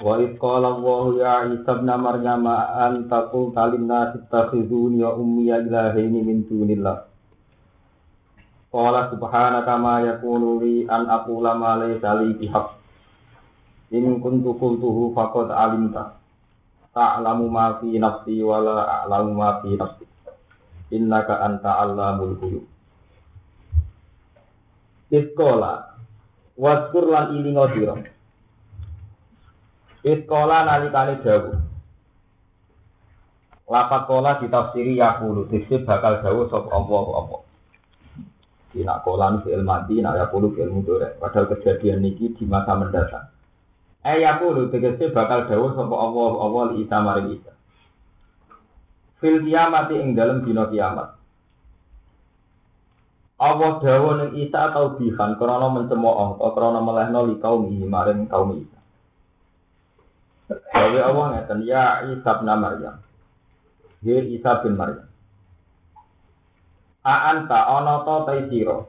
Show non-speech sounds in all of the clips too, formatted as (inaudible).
Wa qala Allah ya Isa ibn Maryam anta qulta lin-nasi ittakhizuni wa ummi ilahaini min dunillah. Qala subhanaka ma yakunu li an aqula ma laysa li bihaq. In kuntu qultuhu faqad alimta. Ta'lamu ma fi nafsi wa la a'lamu ma fi nafsi. Innaka anta allamul ghuyub. Iskola Waskur lan ilingo sira Iskola nalikane dawuh. Lapat kola ditafsiri yakulu, disi bakal dawuh sop Allah apa. Tidak kolan fi'il mati, nak yakulu fi'il mudore. Padahal kejadian niki di masa mendatang. Eh yakulu, tegesi bakal dawuh sop Allah Allah li isa maring isa. Fil kiamati ing dalam dino kiamat. Allah dawuh ning isa atau bihan, krono mencemooh, atau krono melehno li kaum maring kaum isa. Jadi Allah ngeten ya Isa bin Maryam. Ya Isa bin Maryam. Aanta ana ta ta sira.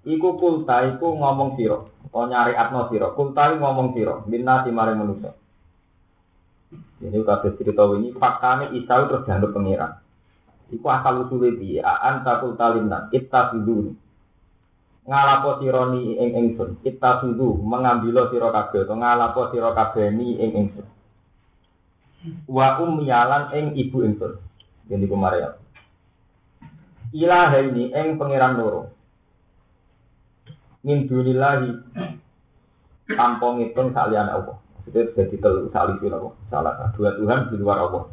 Iku kulta iku ngomong sira, utawa nyari atno sira. Kulta ngomong sira, minna di maring manusa. Ini kabeh cerita ini faktane Isa terus dianggap pangeran. Iku asal usule piye? Aanta kulta linna ittakhiduni ngalapo sironi ing ingsun. Kita sudu mengambil sira kabeh to ngalapo sira kabeh ni ing ingsun. Wa umyalan ing ibu ingsun. Jadi kemarin ilaha ini ing pangeran loro. Min dunillahi tanpa ngitung salian Allah. Itu jadi telu sali Allah. Salah dua Tuhan di luar Allah.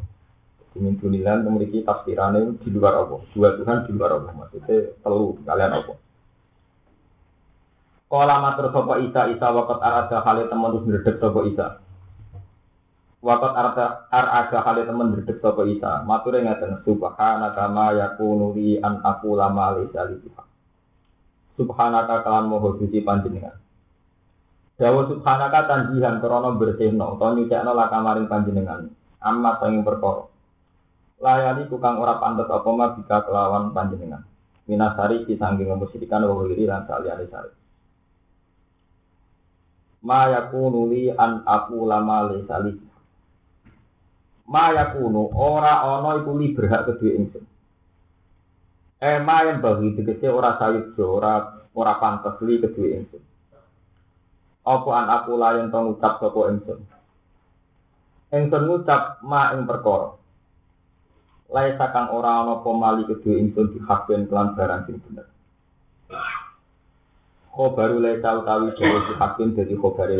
Min dunillahi memiliki tafsirannya di luar Allah. Dua Tuhan di luar Allah. Maksudnya telu kalian Allah Kala matur sapa Isa Isa wakat arada kali temen terus ndredeg sapa Isa. Wakat arada arada kali temen ndredeg sapa Isa. Mature ngaten subhanaka ma yakunu li an aqula ma li Subhanaka kalan moho suci panjenengan. Dawa subhanaka tanjihan krana bersihno utawa nyucikno lakamaring panjenengan. Amma sing perkara. Layani tukang ora pantes apa ma bisa kelawan panjenengan. Minasari kisangking musyrikan wa wiri lan saliyane sari ma yakunu li an aku lama li. Sali ma yakunu ora ana iku li berhak kedue ingsun. Eh ma yang bagi tegese ora sayup ora ora pantes li kedue ingsun. Apa an aku layan tong ucap sapa ingsun? Ingsun ngucap ma ing perkara. Laisa kang ora ana apa mali kedue ingsun dihakken kelan barang sing bener khobaru laisa utawi dawa si hakim dadi khobare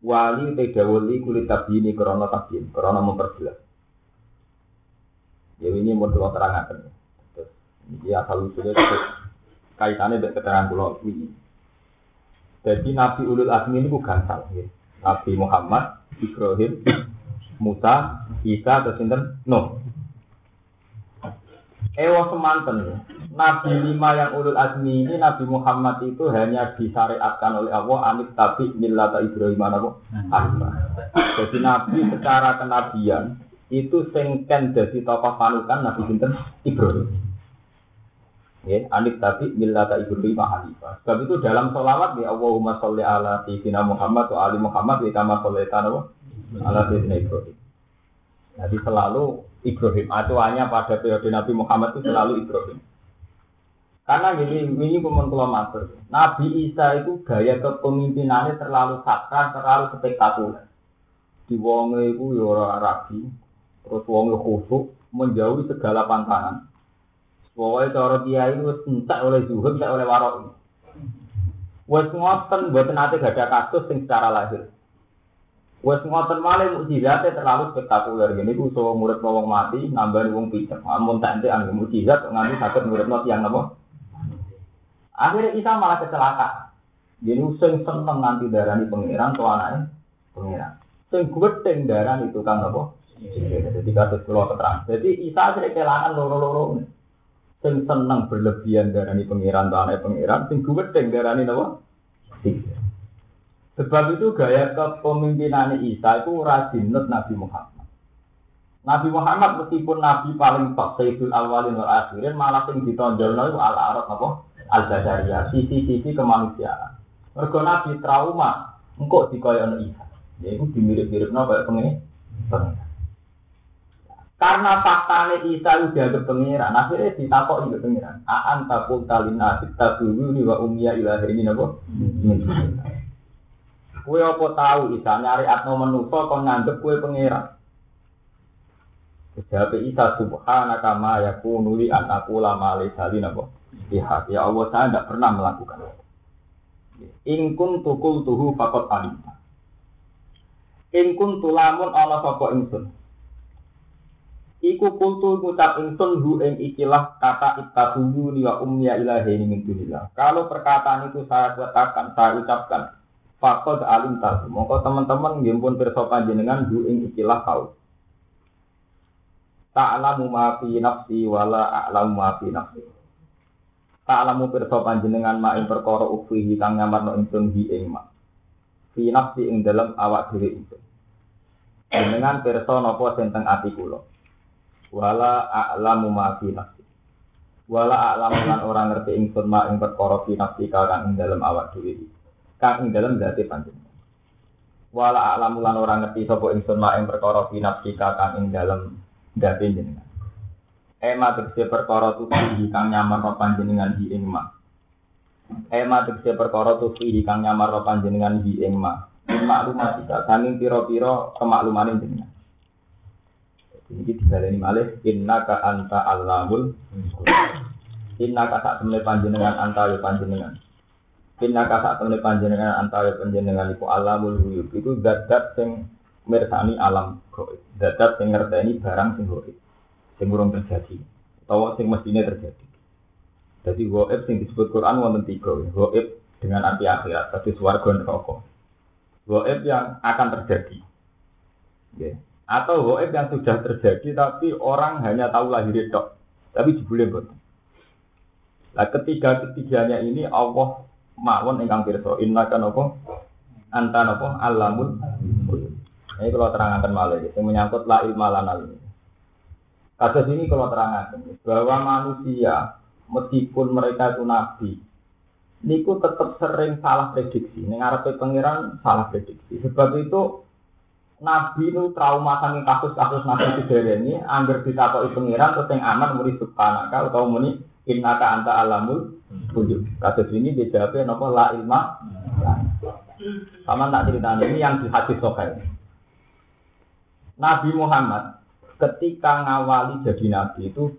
wali te dawali kulit tabini krana tabin krana memperjelas. Ya ini mau terang terangkan. Terus ini asal usulnya kaitannya dengan keterangan pulau ini. Jadi Nabi Ulul Azmi ini bukan salah ya. Nabi Muhammad, Ibrahim, Musa, Isa, atau Sinten, Nuh. Ewa semanten. Nabi lima yang ulul azmi ini Nabi Muhammad itu hanya disyariatkan oleh Allah anit tabi millata Ibrahim apa? Jadi Nabi secara kenabian itu sengken jadi tokoh panutan Nabi Sinten Ibrahim. Ya, anit tabi millata Ibrahim Hanifah. Sebab itu dalam sholawat ya Allahumma sholli ala sayyidina Muhammad wa ali Muhammad wa kama shollaita ala sayyidina Ibrahim. Jadi selalu Ibrahim. Acuannya pada periode Nabi Muhammad itu selalu Ibrahim. Karena ini pun kalau matur. Nabi Isa itu gaya kepemimpinannya terlalu sakral, terlalu spektakuler. Di wonge itu ya ora rabi, terus wonge khusuk, menjauhi segala pantangan. Pokoknya cara dia itu entek oleh zuhud, entek oleh warok. Wes ngoten buat nanti gak ada kasus yang secara lahir. Wes ngoten malih mukjizatnya terlalu spektakuler gini ku so murid wong mati nambah wong picek. Amun tak ente anggo mukjizat nganti sakit murid yang apa? Akhirnya Isa malah kecelakaan. Jadi usung seneng nanti darani pangeran tuh anaknya pangeran. Sing gedeng darah itu kan apa? Jadi kasus pulau keterangan. Jadi Isa sering kelangan loro-loro. Sing seneng berlebihan darani pangeran tanah pangeran, sing gedeng darani apa? Sebab itu gaya kepemimpinan Isa itu rajinut Nabi Muhammad. Nabi Muhammad meskipun Nabi paling top, Sayyidul Awalin wal Akhirin, malah sing ditonjolno itu al-arab apa? Al-Basyariyah, sisi-sisi kemanusiaan. Mergo Nabi trauma, engkau dikoyono Isa. Ya itu dimirip-miripno kayak pengen. Karena faktanya Isa udah ke pengiran, akhirnya ditakok juga pengiran. Aan takul talina kita dulu wa umia ilah ini nabo. Kue apa tahu Isa nyari atno menuso kon nganggep kue pengiran. Jawab Isa subhanaka ma yakunu li an aku lama li sali nabo. Lihat ya Allah saya tidak pernah melakukan. Ingkun tukul tuhu fakot alimta. Ingkun tulamun ana sapa ingsun. Iku kultu ngucap ingsun hu ing ikilah kata ittakhudhu ni wa ummiya ilahi min dunillah. Kalau perkataan itu saya katakan, saya ucapkan, fakod alim tahu. Mongko teman-teman nggih pun pirsa panjenengan hu ing ikilah kau. Ta'lamu ma fi nafsi wala a'lamu ma fi nafsi. Ta'lamu pirsa panjenengan ma ing perkara ukhihi kang nyamarno ingsun hi ing ma. Fi nafsi ing dalam awak dhewe ingsun. Jenengan pirsa napa sing teng ati kula. Wala a'lamu ma nafsi. Wala a'lamu lan ora ngerti ingsun ma ing nafsi kang ing dalam awak dhewe. Kang ing dalam zati panjenengan. Wala a'lamu lan ora ngerti sapa ingsun ma ing perkara fi nafsi kang ing dalam zati jenengan. Ema tegese perkara tufi kang nyamar panjenengan hi ing ma. Ema tegese perkara tufi kang nyamar panjenengan hi ing ma. Maklumat kita, saking piro-piro kemakluman jenengan. Ini dibaleni malih inna ka anta allamul Inna ka sak temne panjenengan anta ya panjenengan. Inna ka sak temne panjenengan anta ya panjenengan iku alamul ghuyub. Iku zat-zat sing mirsani alam gaib. Zat-zat sing ngerteni barang sing gaib. Sing urung terjadi utawa sing mestine terjadi. Jadi gaib sing disebut Quran wonten tiga. Gaib dengan arti akhirat, tadi swarga neraka. Gaib yang akan terjadi. Yeah atau goib yang sudah terjadi tapi orang hanya tahu lahir dok tapi jebule boten Nah ketiga ketiganya ini Allah mawon ingkang pirsa. Inna kan apa anta apa alamul ini kalau terangkan malah itu menyangkut la ilma ini. Kasus ini kalau terangkan bahwa manusia meskipun mereka itu nabi niku tetap sering salah prediksi. Ning arepe pangeran salah prediksi. Sebab itu Nabi itu trauma saking kasus-kasus Nabi ini, angger ditakoki pengiran terus yang aman muni subhanaka atau muni innaka anta alamul wujud. Kasus ini dijawabnya nopo la ilma. Sama tak cerita ini yang di hadis sokai. Nabi Muhammad ketika ngawali jadi nabi itu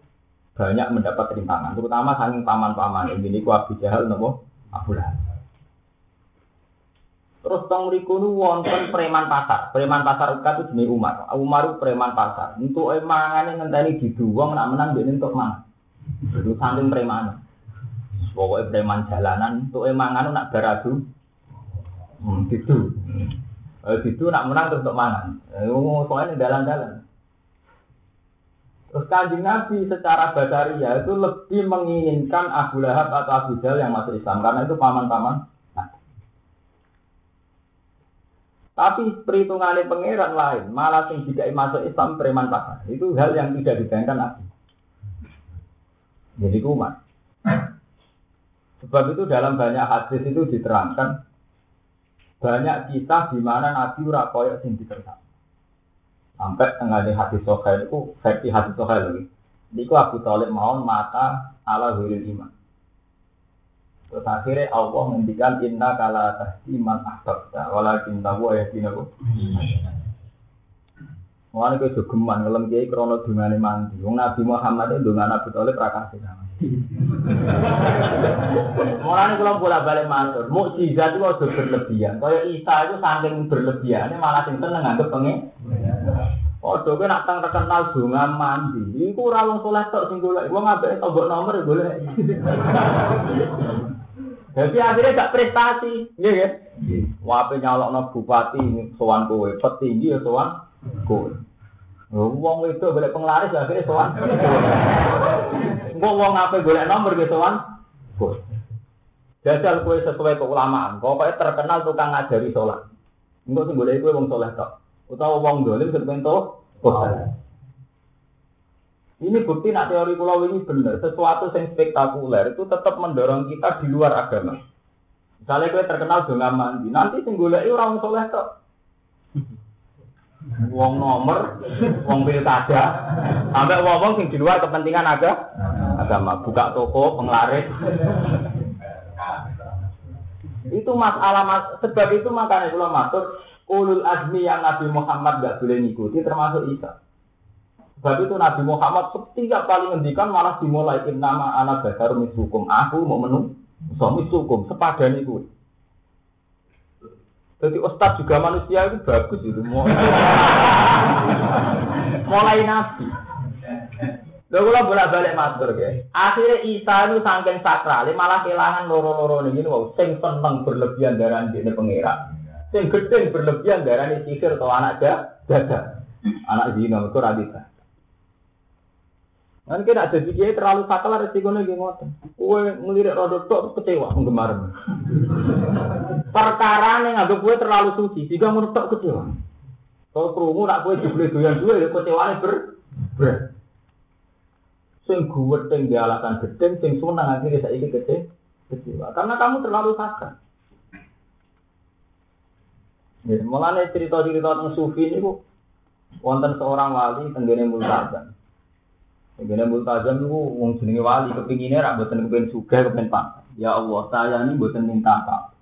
banyak mendapat rintangan, terutama saking paman-paman. Ini ku Abu Jahal nopo Abu Lahab. Terus tong mriku nu wonten preman pasar. Preman pasar ukat itu jenis Umar. Umar itu preman pasar. Untuk emangane ngenteni diduwong nak menang dia untuk mana? Itu saking preman. Pokoknya preman jalanan untuk emangan nak beradu. Hmm, gitu. Eh, gitu nak menang terus untuk mana? Eh, soalnya dalan-dalan. Terus kanjeng Nabi secara basaria itu lebih menginginkan Abu Lahab atau Abu Jahal yang masuk Islam karena itu paman-paman Tapi perhitungannya pangeran lain, malah sing tidak masuk Islam preman pasar. Itu hal yang tidak dibayangkan Nabi. Jadi kumat. Sebab itu dalam banyak hadis itu diterangkan banyak kisah di mana Nabi ora koyok sing diterang. Sampai tengah di hadis sohail itu versi hadis sohail lagi. Niku Abu Talib mau mata ala huril iman. Terus akhirnya Allah menghentikan inna kala tahdi man ahbabta walakin tahu ayat ini aku. Mulane kowe jogeman ngelem kiai krana dungane mandi. Nabi Muhammad itu dungan Abu Thalib ra kasih. Mulane kula bola-balik matur, mukjizat itu aja berlebihan. Kaya Isa itu saking berlebihan malah sing seneng nganggep pengen. Padha kowe nak tang terkenal donga mandi. Iku ora wong saleh tok sing golek. Wong ambek tombok nomor golek. Jadi akhirnya gak prestasi, iya ya. Wape nyalokno bupati sowan kowe, petinggi ya sowan kowe. Wong itu golek penglaris ya akhirnya sowan. Engko wong ape golek nomor ge sowan kowe. Jajal kowe sesuai keulamaan. Pokoknya terkenal tukang ngajari sholat. Engko sing golek kowe wong soleh tok. Utawa wong dolim sing pento Ini bukti nak teori pulau ini benar. Sesuatu yang spektakuler itu tetap mendorong kita di luar agama. Misalnya gue terkenal dengan mandi, nanti sing golek orang soleh tok. Wong nomor, wong pilkada, sampai wong wong sing di luar kepentingan aga, agama, buka toko, penglaris. itu masalah mas, sebab itu makanya kalau matur ulul azmi yang Nabi Muhammad gak boleh ngikuti termasuk Isa. Sebab itu Nabi Muhammad setiap kali ngendikan malah dimulai nama anak dasar misukum. Aku mau menung, so misukum sepadan itu. Jadi ustaz juga manusia itu bagus itu. Mulai (laughs) nabi. Lha kula bolak-balik matur ya. Akhirnya Isa itu saking sakral, malah kehilangan loro-loro ini wow, sing seneng berlebihan darah di pengira. Sing gedeng berlebihan darah sihir atau anak jaga. Anak zina itu radita. Kan kira ada kiai terlalu sakral resikonya gimana? Kue ngelirik rodok tok kecewa penggemar. Perkara nih nggak kue terlalu suci, jika menurut kecewa. Kalau kerungu nak kue dibeli doyan dua, ya kecewanya ber ber. Sing gue teng di alasan gedeng, sing senang akhirnya saya ikut kece kecewa. Karena kamu terlalu sakral. Ya, mulanya cerita-cerita tentang sufi ini bu, wonten seorang wali tenggene multazam. Begini multazam itu wong jenenge wali kepinginnya rak boten kepengin suga kepengin pak. Ya Allah, saya ini boten minta apa.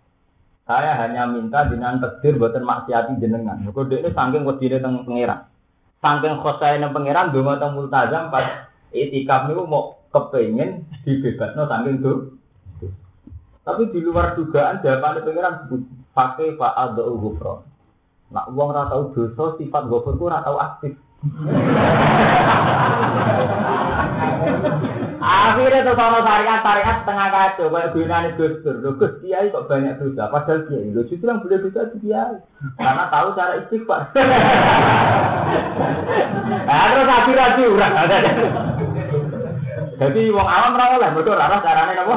Saya hanya minta dengan takdir boten maksiati jenengan. Kok dekne saking wedine teng pangeran. Saking khosaine pangeran donga teng multazam pas itikaf niku mau kepengin dibebasno saking tuh. Tapi di luar dugaan jawaban pangeran pakai Pak Ado Gufro. Nak uang ratau dosa sifat gofur ku ratau aktif. Akhirnya tuh kalau syariat syariat setengah kacau kayak gunanya Gus Dur. Gus Kiai kok banyak dosa. Padahal Kiai lo justru yang boleh dosa itu Kiai. Karena tahu cara istighfar. (laughs) nah, terus akhir aja urang. Jadi wong awam ora oleh mergo ora carane napa?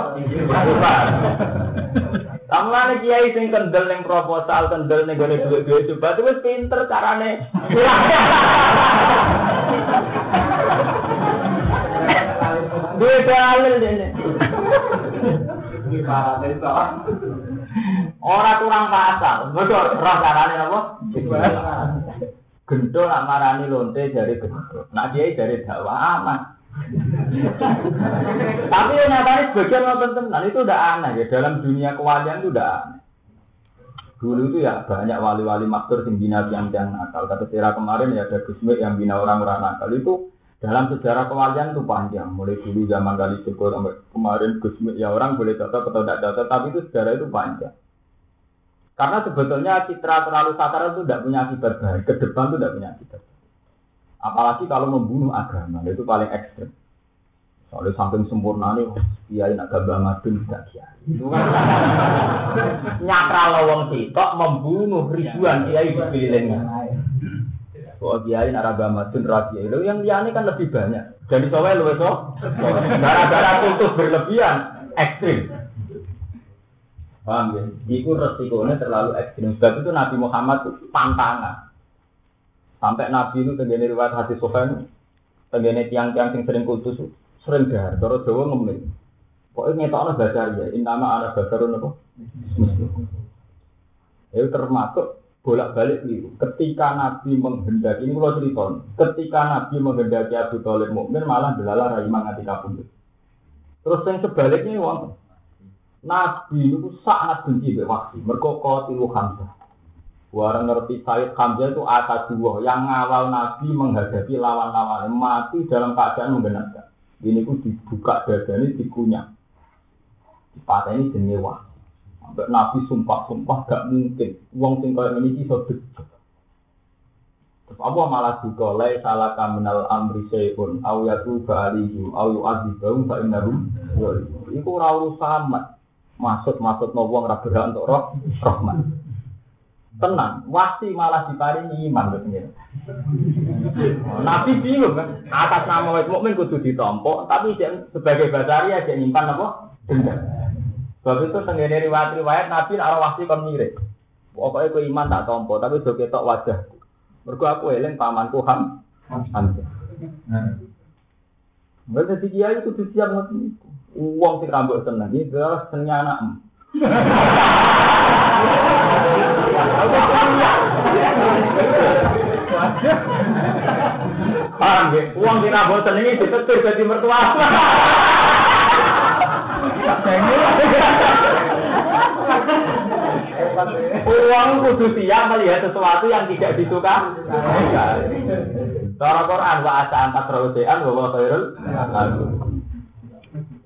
Kamane kiai sing kendel ning proposal, kendel ning gone duit-duit coba wis pinter carane. Duit dalil dene. Ora kurang pasal, betul roh carane apa? Gento nak marani lonte dari gento. Nak kiai dari dakwah aman. Tapi yang nyatanya sebagian nonton tenan itu udah aneh ya dalam dunia kewalian itu udah aneh. Dulu itu ya banyak wali-wali maktur yang bina tiang-tiang nakal. Kata kemarin ya ada Gusmi yang bina orang-orang nakal itu dalam sejarah kewalian itu panjang. Mulai dulu zaman kali syukur kemarin Gusmi ya orang boleh cocok atau tidak cocok, tapi itu sejarah itu panjang. Karena sebetulnya citra terlalu sakar itu tidak punya akibat baik. Ke depan itu tidak punya akibat. Apalagi kalau membunuh agama, itu paling ekstrim. Soalnya saking sempurna nih, kiai nak gambar madun tidak kiai. Itu kan nyakra lawang sitok membunuh ribuan kiai di sekelilingnya. Oh kiai nak gambar madun rakyat itu yang liane kan lebih banyak. Jadi soalnya lu itu, gara-gara kultus berlebihan ekstrim. Paham ya? Itu resikonya terlalu ekstrim. Sebab itu Nabi Muhammad itu pantangan. Sampai Nabi itu tenggene riwayat hadis sokan, tenggene tiang-tiang yang sering kudus sering dahar, terus Jawa ngemin. Pokoknya ngetokno dasar ya, intama anak dasarun apa? Itu termasuk bolak-balik itu. Ketika Nabi menghendaki, ini kalau cerita, ketika Nabi menghendaki Abu Talib mukmin malah delala rai mangati kabundut. Terus yang sebaliknya wong Nabi itu sangat benci dengan wahsi, mereka tilu hamzah. Warang ngerti Said Hamzah itu asa dua yang ngawal Nabi menghadapi lawan-lawan mati dalam keadaan menggenapkan. Ini pun dibuka dada ini dikunyah. Pada ini jenyewa. Sampai Nabi sumpah-sumpah gak mungkin. Uang sing kaya ini bisa. Terus apa malah juga lay salah kaminal amri syai'un au yatu ba'alihi au yu'adzibahum fa'innarum Itu ora urusan Maksud maksud no wong ra untuk roh rahmat. Tenang, wasi malah diparingi iman gitu. Nabi bingung kan, atas nama wis mukmin kudu ditompo, tapi sebagai basaria dia nyimpan apa? Dendam. Sebab itu tenggene riwayat-riwayat Nabi nek wasi kon mirip. Pokoknya ku iman tak tompo, tapi do ketok wajah. Mergo aku eling pamanku Ham. Hamzah. Mereka di kiai itu siap. Uang sing rambut seneng iki adalah senengnya anak. Paham ya? Uang rambut seneng iki ditetir dadi mertua. Uang kudu siap melihat sesuatu yang tidak disuka. Cara Quran wa asa antak rawsean wa khairul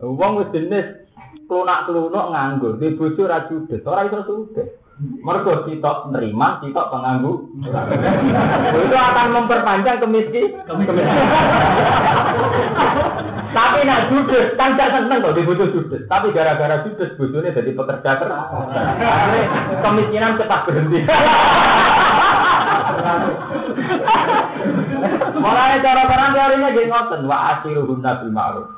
Wong wis jenis klunak-klunuk nganggur, di bojo ra judes, ora iso sudes. Mergo sitok nerima, sitok penganggu. (laughs) Itu akan memperpanjang kemiskin. (laughs) Tapi nak judes, kan gak seneng kok dibutuh judes. Tapi gara-gara judes bojone jadi pekerja keras. Kemiskinan cepat berhenti. (laughs) Mulai cara orang teorinya gini ngoten, wa asiruhun nabi ma'ruf.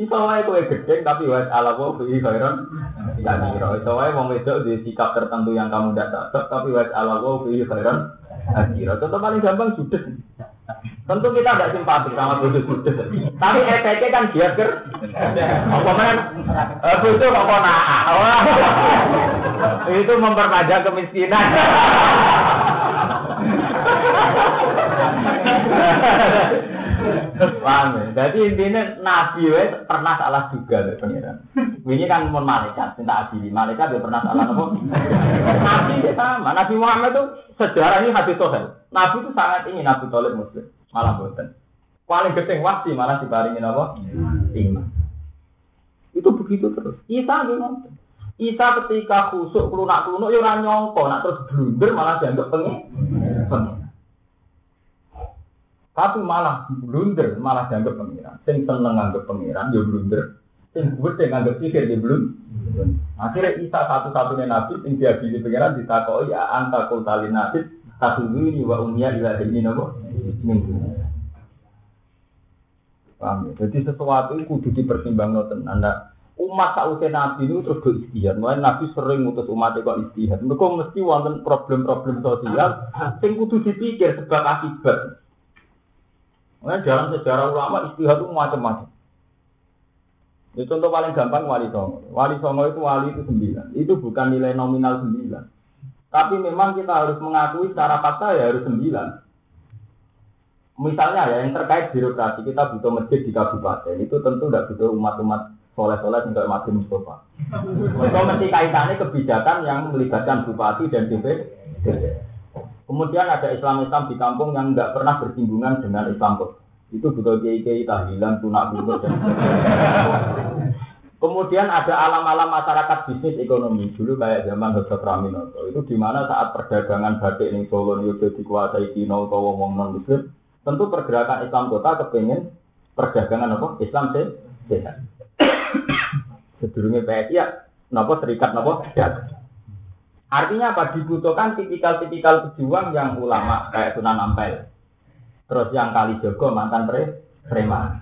Iso wae kowe gedeng tapi wa ala wa fi khairan kadira. Iso wae wong wedok di sikap tertentu yang kamu tidak cocok tapi wa ala wa fi khairan kadira. Contoh paling gampang judes. Tentu kita tidak simpati sama bodoh judes. Tapi efeknya kan dia ker. Apa men? Bodoh kok nah. Itu memperpanjang kemiskinan. (laughs) Paham ya? Jadi intinya Nabi we pernah salah juga dari. Ini kan mau malaikat, minta adili. Malaikat dia pernah salah nopo. Nabi itu sama. Nabi Muhammad itu sejarah ini hadis. Nabi itu sangat ingin Nabi Tolib Muslim. Malah boten. Paling gede wasi malah dibaringin apa? Iman. Itu begitu terus. Isa gimana? Isa ketika khusuk kelunak kelunak ya orang nyongko, nak terus blunder malah dianggap pengen. Tapi malah blunder, malah dianggap pengiran. Sing seneng nganggap pengiran, ya blunder. Sing gue nganggap pikir dia belum. Akhirnya Isa satu-satunya nabi yang dia pilih pengiran ditakoi ya anta nabi ini wa umya ila ini minggu. Paham ya? Jadi sesuatu itu kudu dipertimbangkan Anda umat sausé nabi itu terus do istihad. Mulai nabi sering mutus umat kok istihad. Mereka mesti wonten problem-problem sosial sing kudu dipikir sebab akibat. Mulai dalam sejarah ulama istihad itu macam-macam. Itu contoh paling gampang wali songo. Wali songo itu wali itu sembilan. Itu bukan nilai nominal sembilan. Tapi memang kita harus mengakui secara fakta ya harus sembilan. Misalnya ya yang terkait birokrasi kita butuh masjid di kabupaten itu tentu tidak butuh umat-umat soleh-soleh untuk mati Mustafa. Itu mesti kaitannya kebijakan yang melibatkan bupati dan DPD. Kemudian ada Islam-Islam di kampung yang nggak pernah bersinggungan dengan Islam Itu butuh kiai-kiai tahlilan, tunak bunga dan Kemudian ada alam-alam masyarakat bisnis ekonomi. Dulu kayak zaman Dr. Raminoto itu di mana saat perdagangan batik ini Solo itu dikuasai Cina atau wong non Muslim tentu pergerakan Islam kota kepengen perdagangan apa? Islam sehat. (coughs) Sedurunge PSI ya napa? Serikat napa Artinya apa? Dibutuhkan tipikal-tipikal pejuang yang ulama kayak Sunan Ampel. Terus yang kali Jogo mantan pre preman.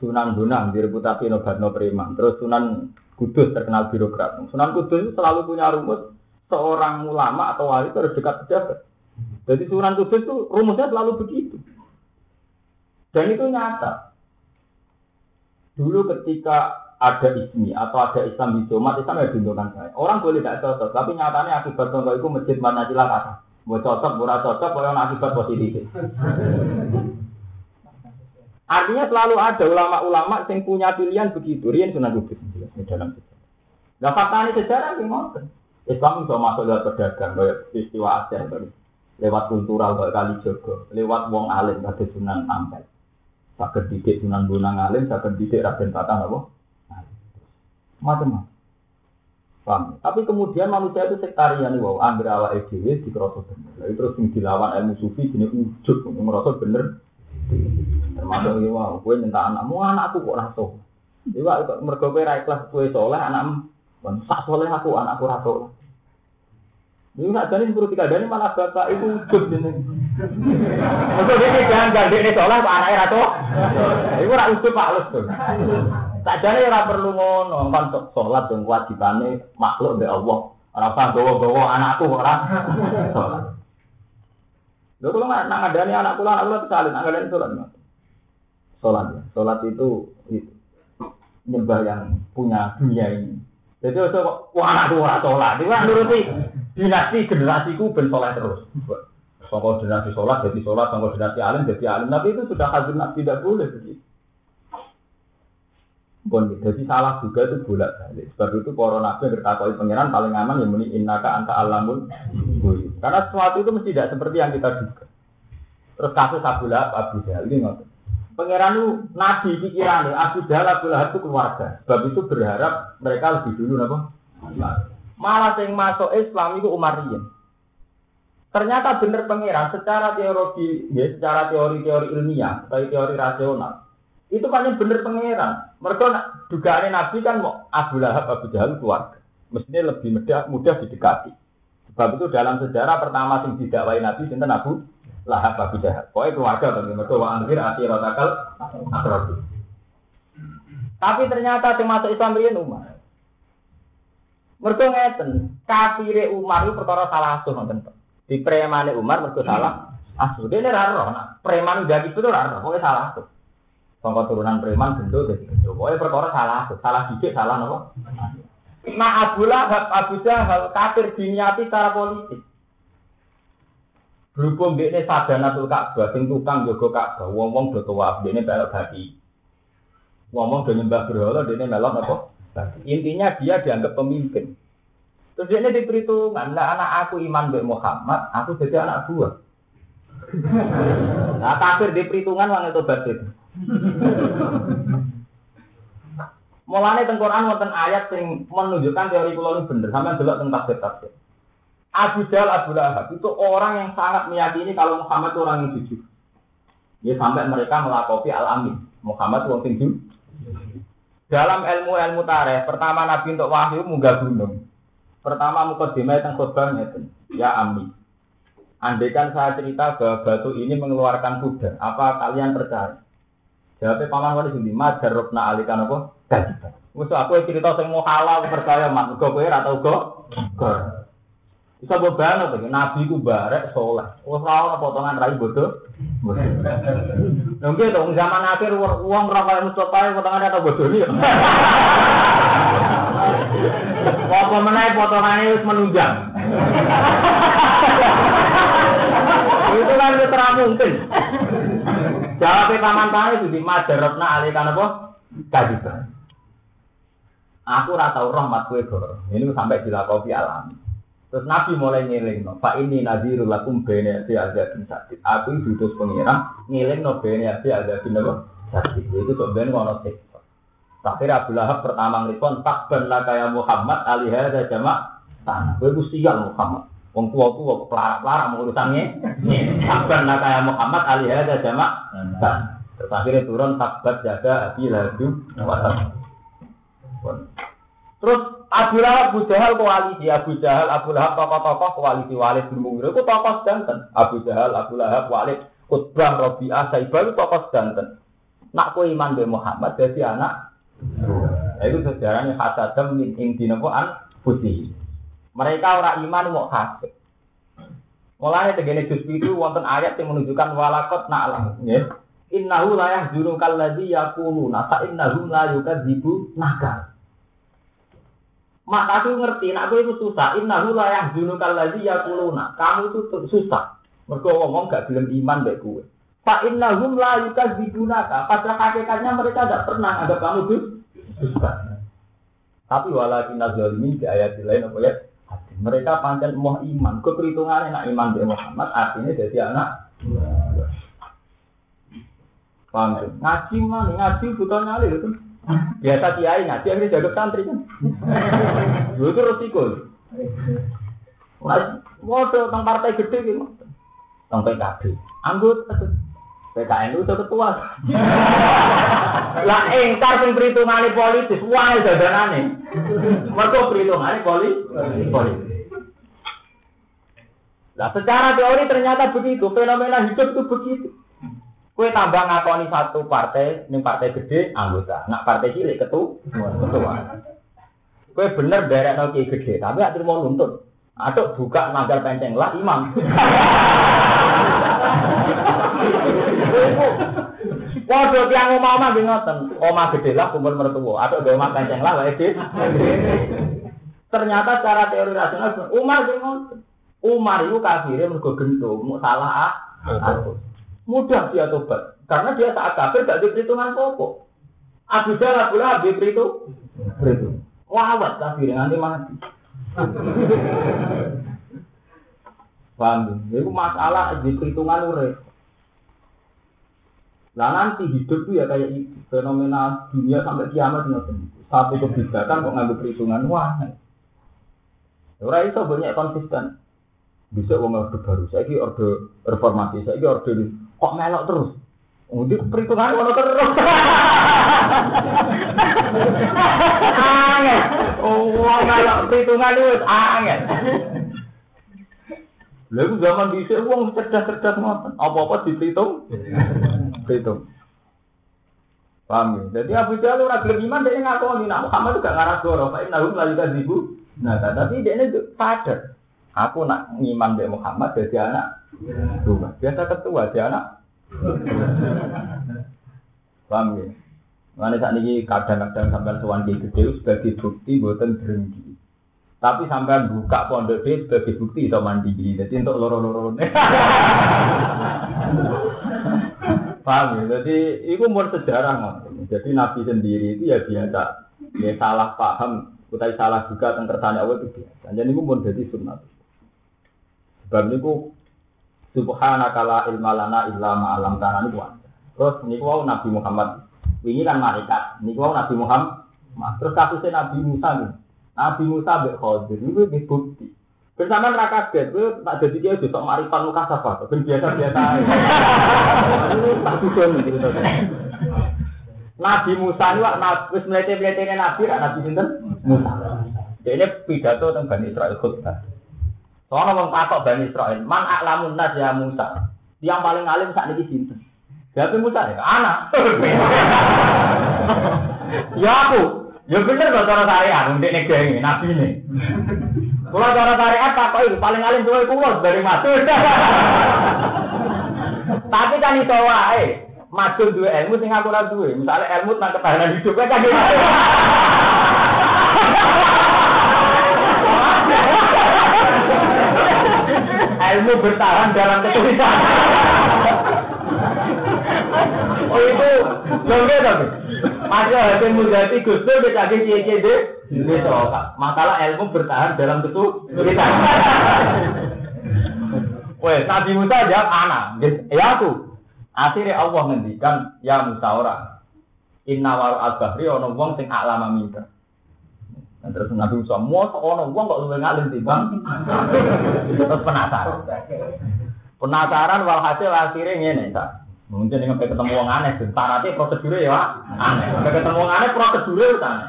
Sunan Bonang direputasi nobat no preman. Terus Sunan Kudus terkenal birokrat. Sunan Kudus selalu punya rumus seorang ulama atau wali itu harus dekat pejabat. Jadi Sunan Kudus itu rumusnya selalu begitu. Dan itu nyata. Dulu ketika ada ismi atau ada Islam di Jumat, Islam ya diuntukkan saya. Orang boleh tidak cocok, tapi nyatanya akibat contoh itu masjid mana kata. Mau cocok, mau cocok, kalau akibat positif. Artinya selalu ada ulama-ulama yang punya pilihan begitu. Rian sunan kudus di dalam sejarah. Nah fakta ini sejarah yang ngotot. Islam bisa masuk lewat pedagang, lewat peristiwa Aceh, lewat kultural, lewat kali Jogo, lewat wong alim, kata Sunan Ampel. Sakit didik Sunan Bonang alim, sakit didik Raden Patah, apa? Macam-macam. Paham? Tapi kemudian manusia itu sektarian wow, ambil awal EDW di kerosot bener. Lalu terus yang dilawan ilmu sufi ini ujuk, merosot bener. Termasuk ini wow, gue minta anakmu anakku kok raso. Iwa mereka gue rai kelas gue soleh anakmu Kon sak soleh aku anakku ra soleh. Ini nak jadi sepuluh tiga dari malah bapak itu ujub ini. Maksud dia jangan ganti ini pak anaknya ratu. Ibu rak pak lus tuh. Tak jadi ora perlu ngono kan sholat yang kewajibannya makhluk dari Allah. Orang apa bawa-bawa anakku. Lalu kalau nggak nggak ada nih anak pulang anak pulang tersalin nggak ada sholat Sholat ya, sholat itu, itu nyembah yang punya dunia ini. Jadi kok wah anakku ora sholat, itu kan nuruti dinasti generasiku ben soleh terus. Songkol dinasti sholat jadi sholat, songkol dinasti alim jadi alim. Tapi itu sudah hazmat tidak boleh begitu. Bon, jadi salah juga itu bolak balik. Sebab itu para nabi bertakoi pangeran paling aman yang muni innaka anta alamun Karena sesuatu itu mesti tidak seperti yang kita duga. Terus kasus Abu Lahab, Abu Jahal ini. Pangeran itu nabi pikiran Abu Jahal, Abu Lahab itu keluarga. Sebab itu berharap mereka lebih dulu apa? Malah yang masuk Islam itu Umariyah. Ternyata benar pangeran secara teori, ya, secara teori-teori ilmiah, atau teori rasional, itu kan yang benar pangeran. Mereka dugaan Nabi kan mau Abu Lahab, Abu Jahal keluarga. Mestinya lebih mudah, mudah didekati. Sebab itu dalam sejarah pertama yang didakwai Nabi sinten Abu Lahab Abu Jahal. Pokoknya keluarga tapi mereka wa anfir ati rotakal Tapi ternyata yang masuk Islam ini Umar. Mereka ngeten, kafire Umar itu perkara salah asuh nonton. Di premane Umar mereka salah asuh. Ini raro, nah, preman gitu tuh raro, salah asuh. Sangka turunan preman gendut jadi gendut. Pokoknya perkara salah salah dikit, salah nopo. Nah Abu Lahab, Abu Jahal, kafir diniati secara politik. Berhubung dia ini sadanatul Ka'bah, sing tukang jaga Ka'bah, wong-wong do tawaf, dia belok bati. Wong-wong do nyembah berhala, ini melok apa? Intinya dia dianggap pemimpin. Terus dia diperhitungan, nah anak aku iman be Muhammad, aku jadi anak buah. (laughs) Nah kafir di perhitungan wong itu batin. (laughs) Mulane teng Quran wonten ayat yang menunjukkan teori kula ini bener, sampean delok teng tafsir tafsir. Abu Jahal Abu Lahab itu orang yang sangat meyakini kalau Muhammad itu orang yang jujur. Ya sampai mereka melakopi al-amin. Muhammad itu orang jujur. Dalam ilmu-ilmu tareh, pertama Nabi untuk wahyu munggah gunung. Pertama mukadimah tentang khutbah itu, ya Ami. Andaikan saya cerita bahwa batu ini mengeluarkan kuda, apa kalian percaya? Jawabnya paman wali sini, majar rokna alikan apa? Kajiban. Musuh aku cerita sing mau halal percaya mat, gue kowe atau gue? Bisa beban apa? Nabi ku barek soleh. Wah ora potongan rai bodoh. Mungkin dong zaman akhir uang berapa Mustafa potongan atau bodoh nih. Apa menaik potongannya harus menunjang. Itu kan terang mungkin. Jawabnya paman paman itu di madarotna alikan apa? Kajiban. Aku rata rahmat kue Ini sampai dilakopi alami. Terus Nabi mulai ngiling no. Pak ini nazirul lakum bene si ada bin sakit. Aku diutus pengira ngiling no bene si ada bin apa? Sakit. Itu ben ngono sih. Terakhir Abu Lahab pertama ngelipon tak benar kayak Muhammad alihah ada jamak tanah. Gue sial Muhammad. Wong tua tua pelara-pelara mau urusannya. Tak benar kayak Muhammad alihah ada jamak tanah. Terus akhirnya turun takbat jaga Abi Lahab Terus Abu Lahab, Abu Jahal koalisi, Abu Jahal, Abu Lahab tokoh-tokoh koalisi Walid bin Mughirah itu tokoh sedanten. Abu Jahal, Abu Lahab, Walid, Utbah, Robi'ah, Saibah itu tokoh sedanten. Nak ku iman be Muhammad jadi anak. Nah, itu sejarahnya hasadam min indina an putih. Mereka orang iman mau hasad. Mulai tegene juz itu wonten ayat yang menunjukkan walakot na'lam. Ya. Innahu la yahzunukal ladzi yaquluna fa innahum la yukadzibu nakal. Mak aku ngerti, nak gue itu susah. Inna hula yang dunu kalazi ya kuluna. Kamu itu susah. Mereka ngomong gak gelem iman baik. Pak inna hum la yukas dibunaka. Pada hakikatnya mereka tidak pernah ada kamu tuh susah. Tapi walakin zalimin di ayat lain apa ya? Mereka pancen mau iman. Keperhitungannya nak iman di Muhammad artinya jadi anak. Paham Ngaji mana? Ngaji butuh nyali itu. Biasa kiai ngaji akhirnya jaga santri kan. Itu resiko. Waduh, tentang partai gede gitu. Tentang PKB. Anggota PKN itu ketua. Lah engkar sing perhitungane politis, wae dadanane. Mergo perhitungane poli politis. Lah secara teori ternyata begitu, fenomena hidup itu begitu. Kue tambah ngakoni satu partai, ini partai gede, anggota. Nak partai cilik ketua, ketua. Kue bener derek no gede, tapi akhirnya mau nuntut. Atau buka magar penceng lah imam. Waduh tiang omah omah di ngoten, omah gede lah kumpul mertua, atau gak omah penceng lah wae Ternyata secara teori rasional Umar ngoten. Umar itu kafirnya mergo gendong, salah ah. Mudah dia tobat, karena dia saat kafir gak diperhitungan pokok. Abu Jalal Abu Lahab diperhitung, berhitung. Wawat kafir nanti mati. Paham ya? Itu masalah di perhitungan urip. Nah nanti hidup itu ya kayak itu. Fenomena dunia sampai kiamat ngoten. Satu kebijakan kok ngambil perhitungan wah. Ora itu banyak konsisten. Bisa wong orde baru, saya orde reformasi, saya orde kok melok terus. Udah perhitungan ngono terus. Angel. Oh, melok perhitungan itu angel. Lalu zaman bisa uang cerdas-cerdas ngoten. Apa-apa dihitung. Dihitung. Paham ya? Jadi Abu Jahal ora gelem iman dia ngakoni nak Muhammad juga ngarah goro, fa innahum la yukadzibu. Nah, tapi dia ini sadar. Aku nak ngiman dari Muhammad jadi anak dua. Biasa ketua dia anak Paham ya? Mana saat ini kadang-kadang sampai tuan di gede sebagai bukti buatan berhenti. Tapi sampai buka pondok D sebagai bukti itu mandi. Jadi untuk loro-loro. (laughs) Paham ya? Jadi itu mau sejarah Jadi Nabi sendiri itu ya biasa. Ya salah paham, kita salah juga tentang kersane Allah itu biasa. Jadi itu mau jadi sunnah. Sebab itu Subhanaka la ilma lana illa ma alam tanah niku. Terus niku wau Nabi Muhammad. Ini kan malaikat. Niku wau Nabi Muhammad. Terus kasusnya Nabi Musa nih. Nabi Musa mbek Khadir niku nggih bukti. Bersama neraka kaget, itu tak jadi dia juga marifat muka sabar, ben biasa biasa. Ini tak bisa nih Nabi Musa ini wak wis mlete-mletene Nabi, Nabi sinten? Musa. Ini pidato tentang Bani Israel khutbah. Soalnya wong takok Bani Israel, man aklamun nas ya Musa. Yang paling alim saat ini sinten? Jadi Musa ya, anak. (laughs) ya aku. Ya bener kok cara syariat, untuk nek gengi, nabi ini. Kalau cara syariat takok itu paling alim tuh kulo dari masuk. (laughs) Tapi kan itu wae. Masuk dua ilmu sing aku ora duwe. Misale ilmu tentang ketahanan hidup kan (laughs) ilmu bertahan dalam kesulitan. oh itu lombe tapi. Ada hasil mudati gusto lagi cie cie deh. Masalah ilmu bertahan dalam kesulitan. Wes Nabi Musa jawab anak, ya aku. Akhirnya Allah ngendikan ya Musa orang. Inna waru al-bahri ono wong sing aklama minta. Nah, terus Nabi Musa, mau seorang uang kok luwih ngalim bang. Terus penasaran. Penasaran walhasil akhirnya ngene ta. Mungkin dengan ketemu wong aneh, syaratnya prosedurnya ya aneh. Sampai ketemu wong aneh prosedurnya itu aneh.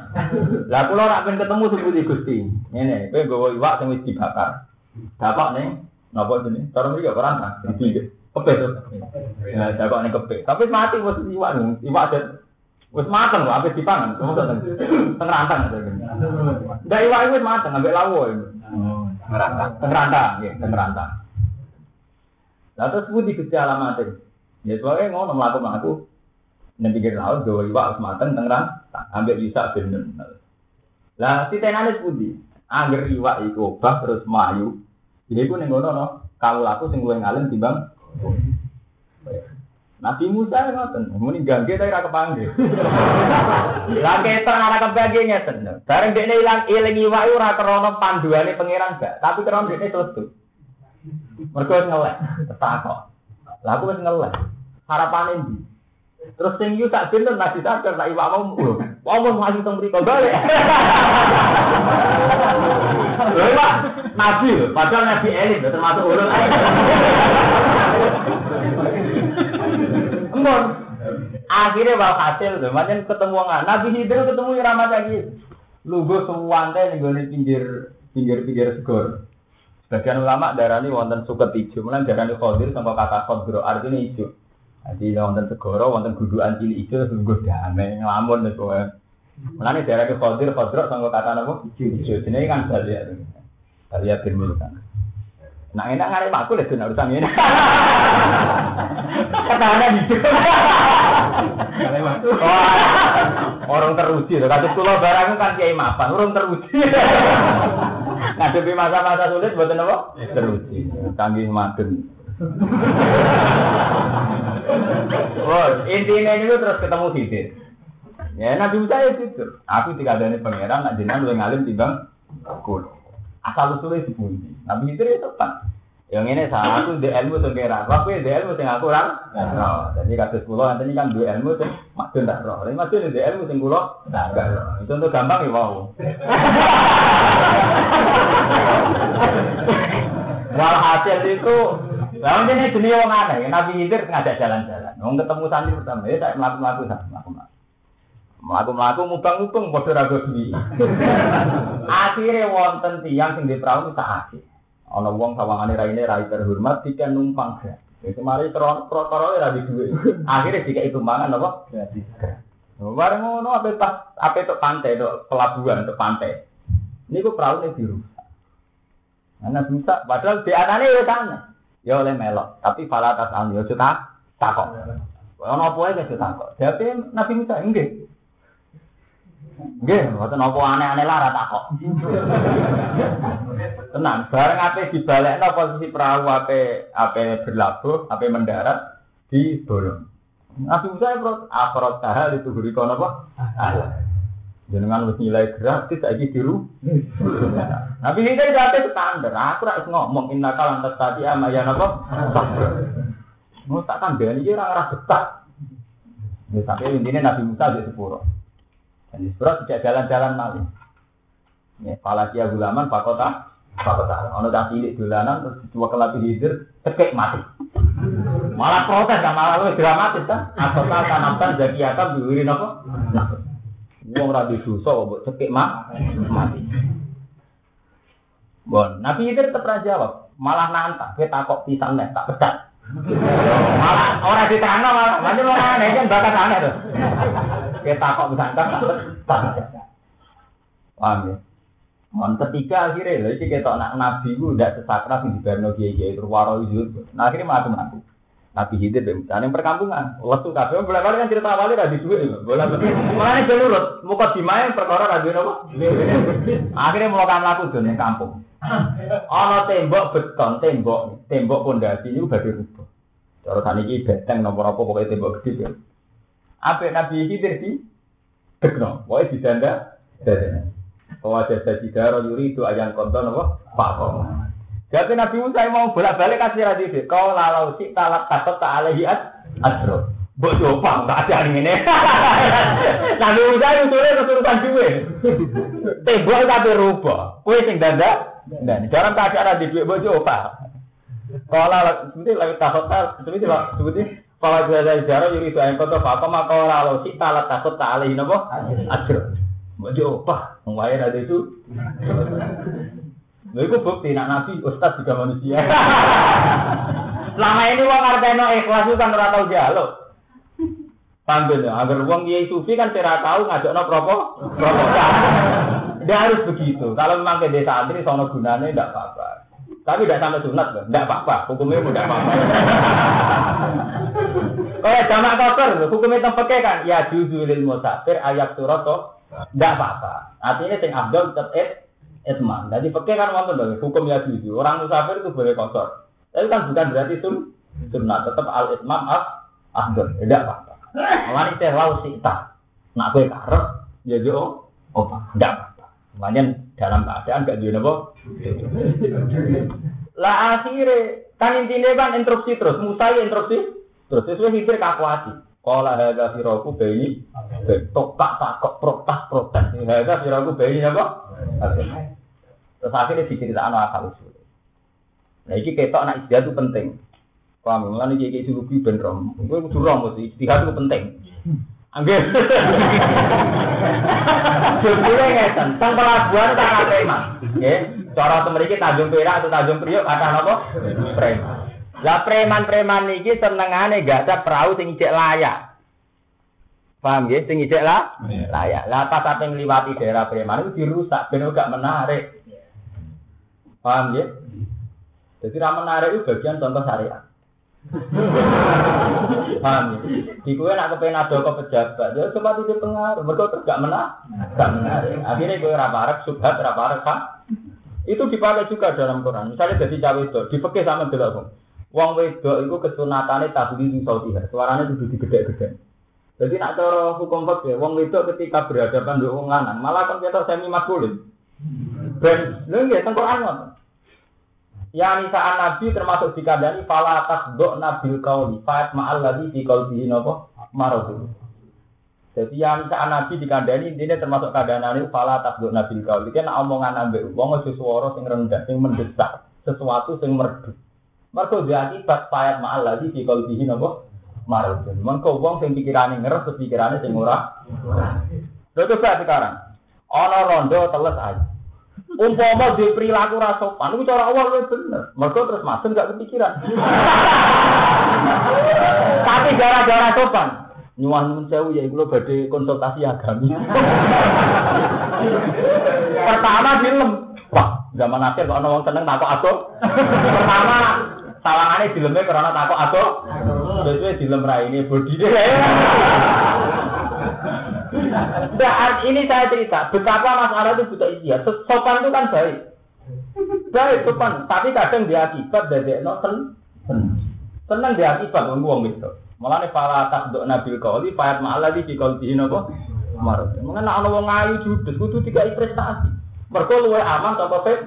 Lah ora pengen ketemu seputi Gusti. Ngene, kowe nggawa iwak sing wis dibakar. Dapat nih, napa ini? Cara mriki ora ana. Kepek to. Ya, dapat ning kepek. Tapi mati wis iwak, iwak Wis mateng kok ape dipangan. Teng rantang. Ndak iwak wis mateng ambek lawo. Teng rantang. Teng rantang, nggih, teng rantang. Lah terus budi Gusti alamate. Ya soalnya ngono mlaku-mlaku ning pinggir laut gawe iwak wis mateng teng rantang ambek isa ben. Lah titenane budi. Angger iwak iku obah terus mayu. Ini ku ning ngono no. Kalau laku sing luwih ngalim timbang Nabi Musa ngoten, muni gangge tapi ora kepanggil. (laughs) Lah keton ora kepanggil ngeten. Bareng dekne ilang eling iwak ora krana panduane pangeran gak, tapi krana dekne selesai. Mergo ngelek, takok. Lah aku wis ngelek. Harapane ndi? Terus sing yu tak pinter nasi sadar tak iwak mau. Wong mau maju teng mriko balik. Lha Nabi, padahal Nabi elit termasuk ulul akhirnya wal hasil tuh, macam ketemu nggak? Nabi Hidir ketemu Irama lagi. Lugu semuanya nih gue pinggir pinggir pinggir segor. Sebagian ulama darani wonten suket hijau, mulai darani khodir sampai kata khodro artinya hijau. Jadi wonten segoro, wonten guduan cilik hijau, sungguh damai ngelamun nih kowe. Mulane darani khodir khodro sampai kata apa? Hijau. Ini kan balia bin kan. Nah enak ngarep aku lho dene urusan ini. (laughs) Katanya (laughs) gitu. Orang teruji lho, kados kula barang kan kiai mapan, orang teruji. (laughs) Ngadepi masa-masa sulit mboten apa? Teruji. Kangge madun. Oh, intinya ini terus ketemu Khidir. Ya Nabi Musa ya tidur. Aku tiga dari pangeran, nak jenengan lu ngalim timbang aku asal usulnya dibundi. Nabi itu ya tepat. Yang ini saya aku di ilmu sengkera, aku di ilmu sing aku. Nah, jadi kasus pulau nanti kan dua ilmu sing maksud tak roh. Ini maksud di ilmu sing pulau tak roh. Itu untuk gampang ya wow. Walhasil itu Lalu ini jenis orang aneh, Nabi Hidir ngajak jalan-jalan. Mau ketemu santri pertama, ya saya melaku-melaku melaku-melaku. Melaku-melaku mubang-mubang, bodoh ragu sendiri. Akhirnya wonten tiang sing di perahu tak akhir. Ana wong sawangane raine rai terhormat tiga numpang gratis. Itu mari perkara ora di duwe. Akhire dikai tumpangan apa? Gratis. Bareng ngono ape pas tok pantai tok pelabuhan tok pantai. Niku perahu ne biru. Ana bisa padahal di anane ya sana. Ya oleh melok, tapi fala tas al yo tak takok. Ono apa ae takok. Jadi Nabi Musa nggih. Nggih, mboten apa aneh-aneh lara takok. Tenang, bareng ape dibalekno posisi perahu ape ape berlabuh, ape mendarat di bolong. Nabi Musa ya akrot tahal itu guri kono apa? Jenengan wis nilai gratis saiki diru. Nabi ini dari date standar. Aku ora ngomong inna kalan tadi ama ya napa? Mau tak tambah ini ora ora betah. Ya sampai intinya Nabi Musa di sepuro. Dan sepuro tidak jalan-jalan maling. Ya, pala dia gulaman pakota, pakota. Ono tak cilik dolanan terus dua kelapi hidir, tekek mati. Malah protes kan malah lebih dramatis kan. Atau tak tanamkan jadi akan diwirin apa? Nah, Wong ra dosa kok cekik mah mati. Bon, Nabi itu tetap jawab, malah nantang, kita takok pisang nek tak pecat. malah orang diterangno malah, nanti malah aneh kan bakat aneh tuh. Kita pisang tak pecat. Paham ya? Mon ketiga akhirnya, lha iki ketok nak nabi ku ndak sesakra sing dibarno kiai-kiai terwaro itu. Nah akhirnya mati mati. Nabi Hidir dan yang perkampungan. Lesu kabeh boleh balik kan cerita awalnya rabi duit. Boleh balik. Mulane jalur muka dimain perkara rabi apa? Akhirnya mulai kan laku di kampung. Ana tembok beton, tembok, tembok pondasi ini badhe rubuh. Cara saniki benteng nomor apa pokoknya tembok gede ya. Apa Nabi Hidir di Dekno, pokoknya didanda dadane. Bahwa jasa jidara itu ayang konton apa? Pak Koma. Jadi Nabi Musa mau bolak-balik kasih radisi. Kau lalau si talak takut tak alaihi adro. Mbok coba enggak ada ini. (laughs) Nabi Musa itu sudah kesurupan duwe. Tembok tapi rubah. Kue sing danda. Dan jangan tak ada di duit mbok coba. Kalau seperti lagi takut tak seperti seperti kalau ada jarak yuri itu yang kota apa maka lalau si talak takut tak alaihi nopo adro. Mbok coba. Ngwayar ada itu. Lha iku bukti nak nabi ustaz juga manusia. (laughs) Selama ini wong ngarteno ikhlas itu kan ora tau jaluk. Paham ya? Agar wong kiai sufi kan ora tau ngajakno propo proposal. Dia harus begitu. Kalau memang ke desa santri sono gunanya tidak apa-apa. Tapi tidak sampai sunat, tidak apa-apa. Hukumnya tidak apa-apa. Kalau jamak kotor, hukumnya tempat kan, ya judulil musafir ayat surat tidak apa-apa. Artinya sing abdul tetap etman. Jadi pakai kan wonten dong hukum ya itu. Orang musafir itu boleh kotor. Tapi kan bukan berarti sun sunnah tetap al etman as afdal. Tidak apa-apa. Malah teh lau sita. Nak gue karep ya jo oh tidak apa-apa. Makanya dalam keadaan gak jual apa. Lah akhirnya kan intinya kan instruksi terus. Musa ya terus sesuai hibir kakuati. Kala hadza firaku bayi tokak takok protes protes. Hadza firaku bayi apa? Terus akhirnya diceritakan asal usul. Nah ini ketok anak istiadat itu penting. Paham? Mulane iki iki surubi ben rom. Kowe kudu rom mesti istihad itu penting. Anggih. Jebule ngeten, teng pelabuhan tak preman. Nggih, cara temeriki Tanjung Perak atau Tanjung Priok kata napa? Preman. Lah preman-preman iki senengane gak perahu sing ijek layak. Paham nggih? Sing ijek lah layak. Lah pas sampe ngliwati daerah preman itu dirusak ben gak menarik. Paham nggih? Jadi ra menarik itu bagian contoh syariat. (laughs) Paham ya? Di kue nak kepengen ada ke pejabat, ya coba itu pengaruh. Mereka terus gak menang, gak menarik. Akhirnya gue raparek, subhat, raparek, kan? Itu dipakai juga dalam Quran. Misalnya jadi cawe itu, dipekeh sama belakang. Wong wedok itu kesunatannya tabli di Saudi. Suaranya itu. Jadi nak cara hukum fakir, wong wedok ketika berhadapan dengan wong lanang, malah kan kita semi maskulin. Ben, lho nggih teng Quran Ya nisaan Nabi termasuk dikandani fala tasdok nabil kauli fa'at ma'al ladhi di qalbihi napa maradu. Jadi yang nisaan Nabi dikandani ini termasuk ini fala tasdok nabil kauli. Kan omongan ambek wong swara sing rendah sing mendesak, sesuatu sing merdu. Mergo dia akibat fa'at ma'al ladhi di qalbihi napa maradu. Mengko wong sing pikirane ngeres pikirane sing ora. Lha sekarang. Ana rondo teles aja. Umpama di perilaku rasopan, itu cara awal itu bener. Mereka terus masuk gak kepikiran. Tapi gara-gara sopan, nyuwah nun sewu ya itu badhe konsultasi agami. Pertama film, wah zaman akhir kok ana wong seneng takok aku. Pertama sawangane dileme karena takok aku. Terus dilem ra ini bodine. Nah, ini saya cerita betapa masalah itu butuh iya. Sopan itu kan baik. Baik sopan, tapi kadang dia akibat dari no sen. Senang dia akibat ngomong itu. Malah nih pala tak dok nabil kauli, payat malah di kau di nopo. Marut. Nak ono wong ayu judes, kudu tiga prestasi. Mereka luwe aman tanpa fet.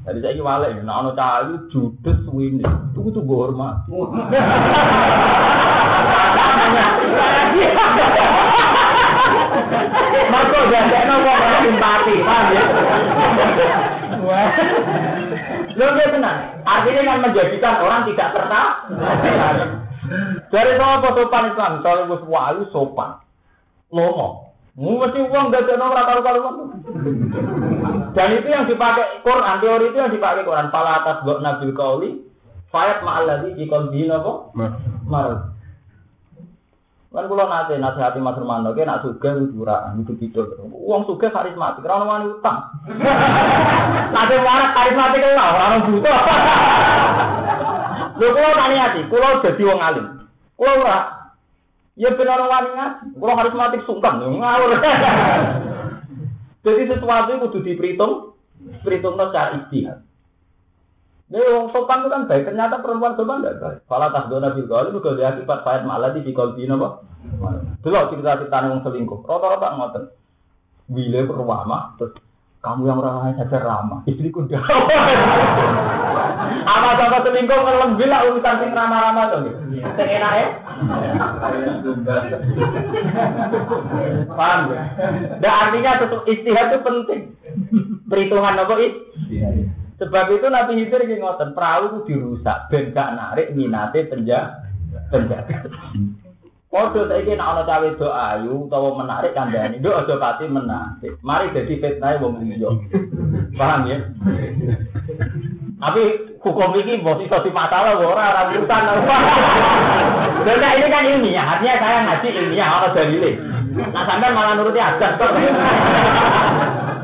Benar. Jadi saya wale, nak ono cahayu judes wini, itu kudu gue hormat. Maka jadinya kok ora simpati, paham ya? Lho dia tenang. Artinya kan menjadikan orang tidak tertarik. Dari apa sopan Islam? Kalau wis walu sopan. Lomo. Mesti uang ada nomor karu karu Dan itu yang dipakai Quran, teori itu yang dipakai Quran. Pala atas gok nabil kauli, fayat ma'aladi di kolbi nopo. Marut. Kan kula nate nasihati Mas Hermano, ke nak sugih ora itu gitu. Wong sugih karismatik, ora ono wani utang. (laughs) Nate warak karismatik lho, ora ono butuh. (laughs) Lho kula tani ati, kula dadi wong alim. Ora. Ya ben ono wani ngaji, kula karismatik sungkan ngawur. (laughs) Jadi sesuatu itu kudu diperhitung, perhitungnya secara istihad. Nih wong sopan itu kan baik, ternyata perempuan sopan tidak baik. Fala tasdona bil qawl itu dia akibat fa'id malah di qalbi napa? Delok cerita-cerita wong selingkuh. Rata-rata ngoten. Wile perwama terus kamu yang ramah saja ramah, istriku dah. (laughs) Apa sama selingkuh kalau bila urusan sing ramah-ramah tuh gitu. Sing enak ya. Paham ya? Dan artinya tetap istihad itu penting. Perhitungan apa itu? Sebab itu Nabi Hidir ini ngoten, perahu itu dirusak, ben gak narik minate penjaga. Penjaga. Kodo saya ingin anak cawe do ayu, utawa menarik kandani, do aja pati menarik. Mari jadi fitnah wong liya. Paham ya? Tapi hukum ini itu di masalah ora ora urusan. Karena ini kan ilmiah, artinya saya ngaji ilmiah orang dalile. Nah sampai malah nuruti adat kok.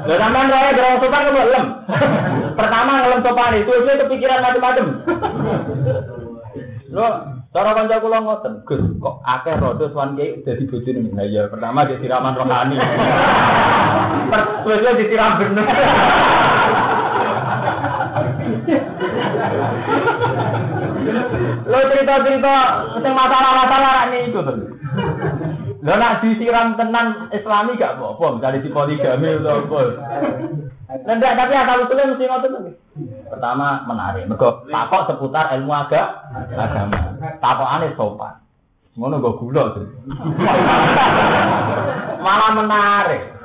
Lho sampean roe gerong sopan kok lem. Pertama ngelem sopan itu itu kepikiran macam-macam. Lho, cara kanca kula ngoten, Gus, kok akeh rodo swan ki dadi bojone. Lah ya pertama dia siraman rohani. Terus disiram bener. Lo cerita-cerita sing masalah-masalah ini itu tuh. Lo nak disiram tenan Islami gak apa-apa, misalnya di poligami atau apa. Nendak tapi asal usulnya mesti ngotot tuh. Pertama menarik, mergo takok seputar ilmu agama. agama. Takokane sopan. Ngono gue gula tuh. (laughs) Malah menarik.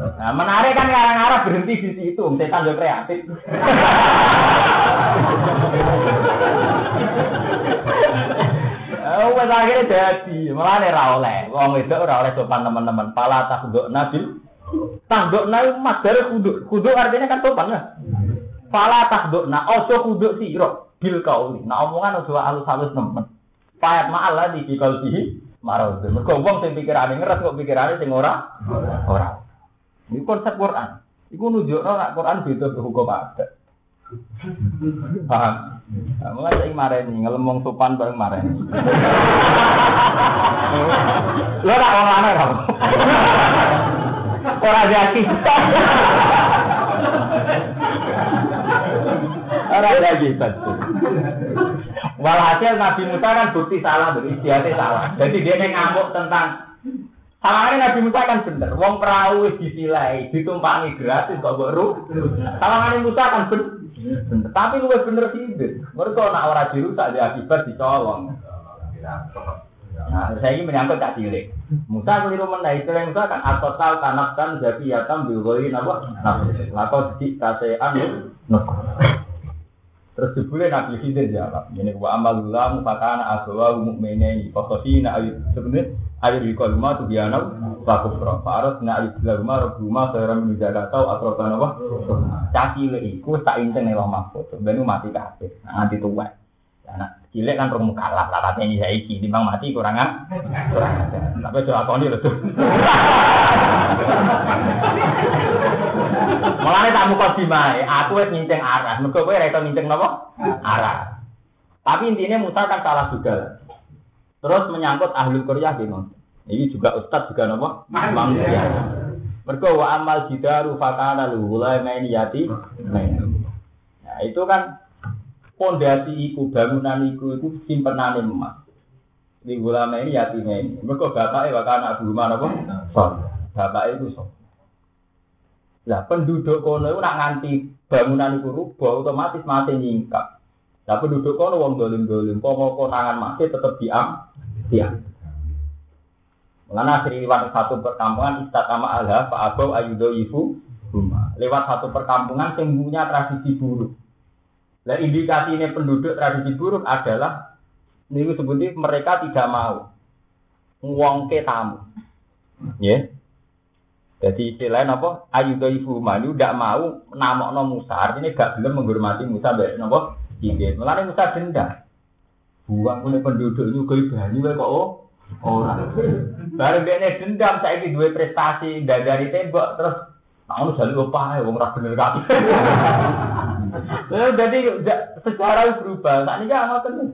Nah, menarik kan ngarang-ngarang berhenti di situ, setan juga kreatif. Oh, wes akhirnya jadi, malah nih oleh, wong itu ora oleh sopan teman-teman. Pala takduk nabil, takduk nabil mas dari kuduk, kuduk artinya kan sopan ya. Pala takduk na, ojo kuduk siro, bil kauli. Nah omongan ojo halus halus temen. Payat malah di kikal sih, marah. Mereka wong sing pikirannya ngeres kok pikirannya sing ora, ora. Ini konsep Quran. Iku nunjuk nak Quran beda hukum adat. Paham? Nah, mulai saya marah ini, ngelemong sopan bareng ini. Lo tak orang mana kamu? Orang jadi. Orang jadi betul. Walhasil Nabi Musa kan bukti salah, beristiadatnya salah. Jadi dia ngamuk tentang ini Nabi Musa kan bener. Wong perahu disilai, ditumpangi gratis kok baru. Sama ini Musa kan bener. Tapi lu bener sih. Mereka nak orang dirusak dia akibat dicolong. Nah, saya ini menyangkut tak cilik. Musa keliru mana istilah Musa kan atotal tanafkan jadi yatam bilgoi nabo. Lakon di kasean Terus dibule Nabi Khidir jawab, ini wa amalullah mufakana aswa mukminin fakosina ayat sebenarnya ayat di kolma tuh biana laku pro faros na ayat di rumah rob rumah seorang menjaga tahu atau apa nama caci le iku tak inten lama foto benu mati kafe nanti tua anak cilik kan rong mukalaf lah katanya ini saya iki timbang mati kurang ah kurang tapi coba kau ini loh tuh Mulane tak muka dimae, aku wis nyinceng arah. Mergo kowe ora iso nyinceng napa? Arah. Tapi intinya Musa kan salah juga. Terus menyangkut ahli Korea? Ini juga ustad juga nopo manusia. Mereka wa amal jidaru fakana luhula main yati. Nah itu kan pondasi iku bangunan iku itu simpenan emas. Di ulama ini yati main. Mereka bapaknya bahkan abu rumah nopo. Bapak itu sok. Lah penduduk kono itu nak nganti bangunan itu rubah otomatis mati nyingkap. Lah penduduk kono wong dolim-dolim, pomo konangan mati tetap diam, diam. Mengenai lewat satu perkampungan istakama alha pak abau ayudo ibu. Lewat satu perkampungan punya tradisi buruk. Indikasi ini penduduk tradisi buruk adalah ini sebutnya mereka tidak mau ngwongke tamu. Ya. Yeah. Jadi istilahnya apa? Rumah ini tidak mau namok Musa. Artinya gak belum menghormati Musa baik nopo. Iya. Mulanya Musa dendam. Buang punya penduduk juga ibadah kok oh Orang. Bareng dia dendam saya ini dua prestasi dari tembok terus Nah, jadi lupa ya, wong rapi bener. (laughs) Jadi sejarah berubah. Saat ini nggak ngotot nih.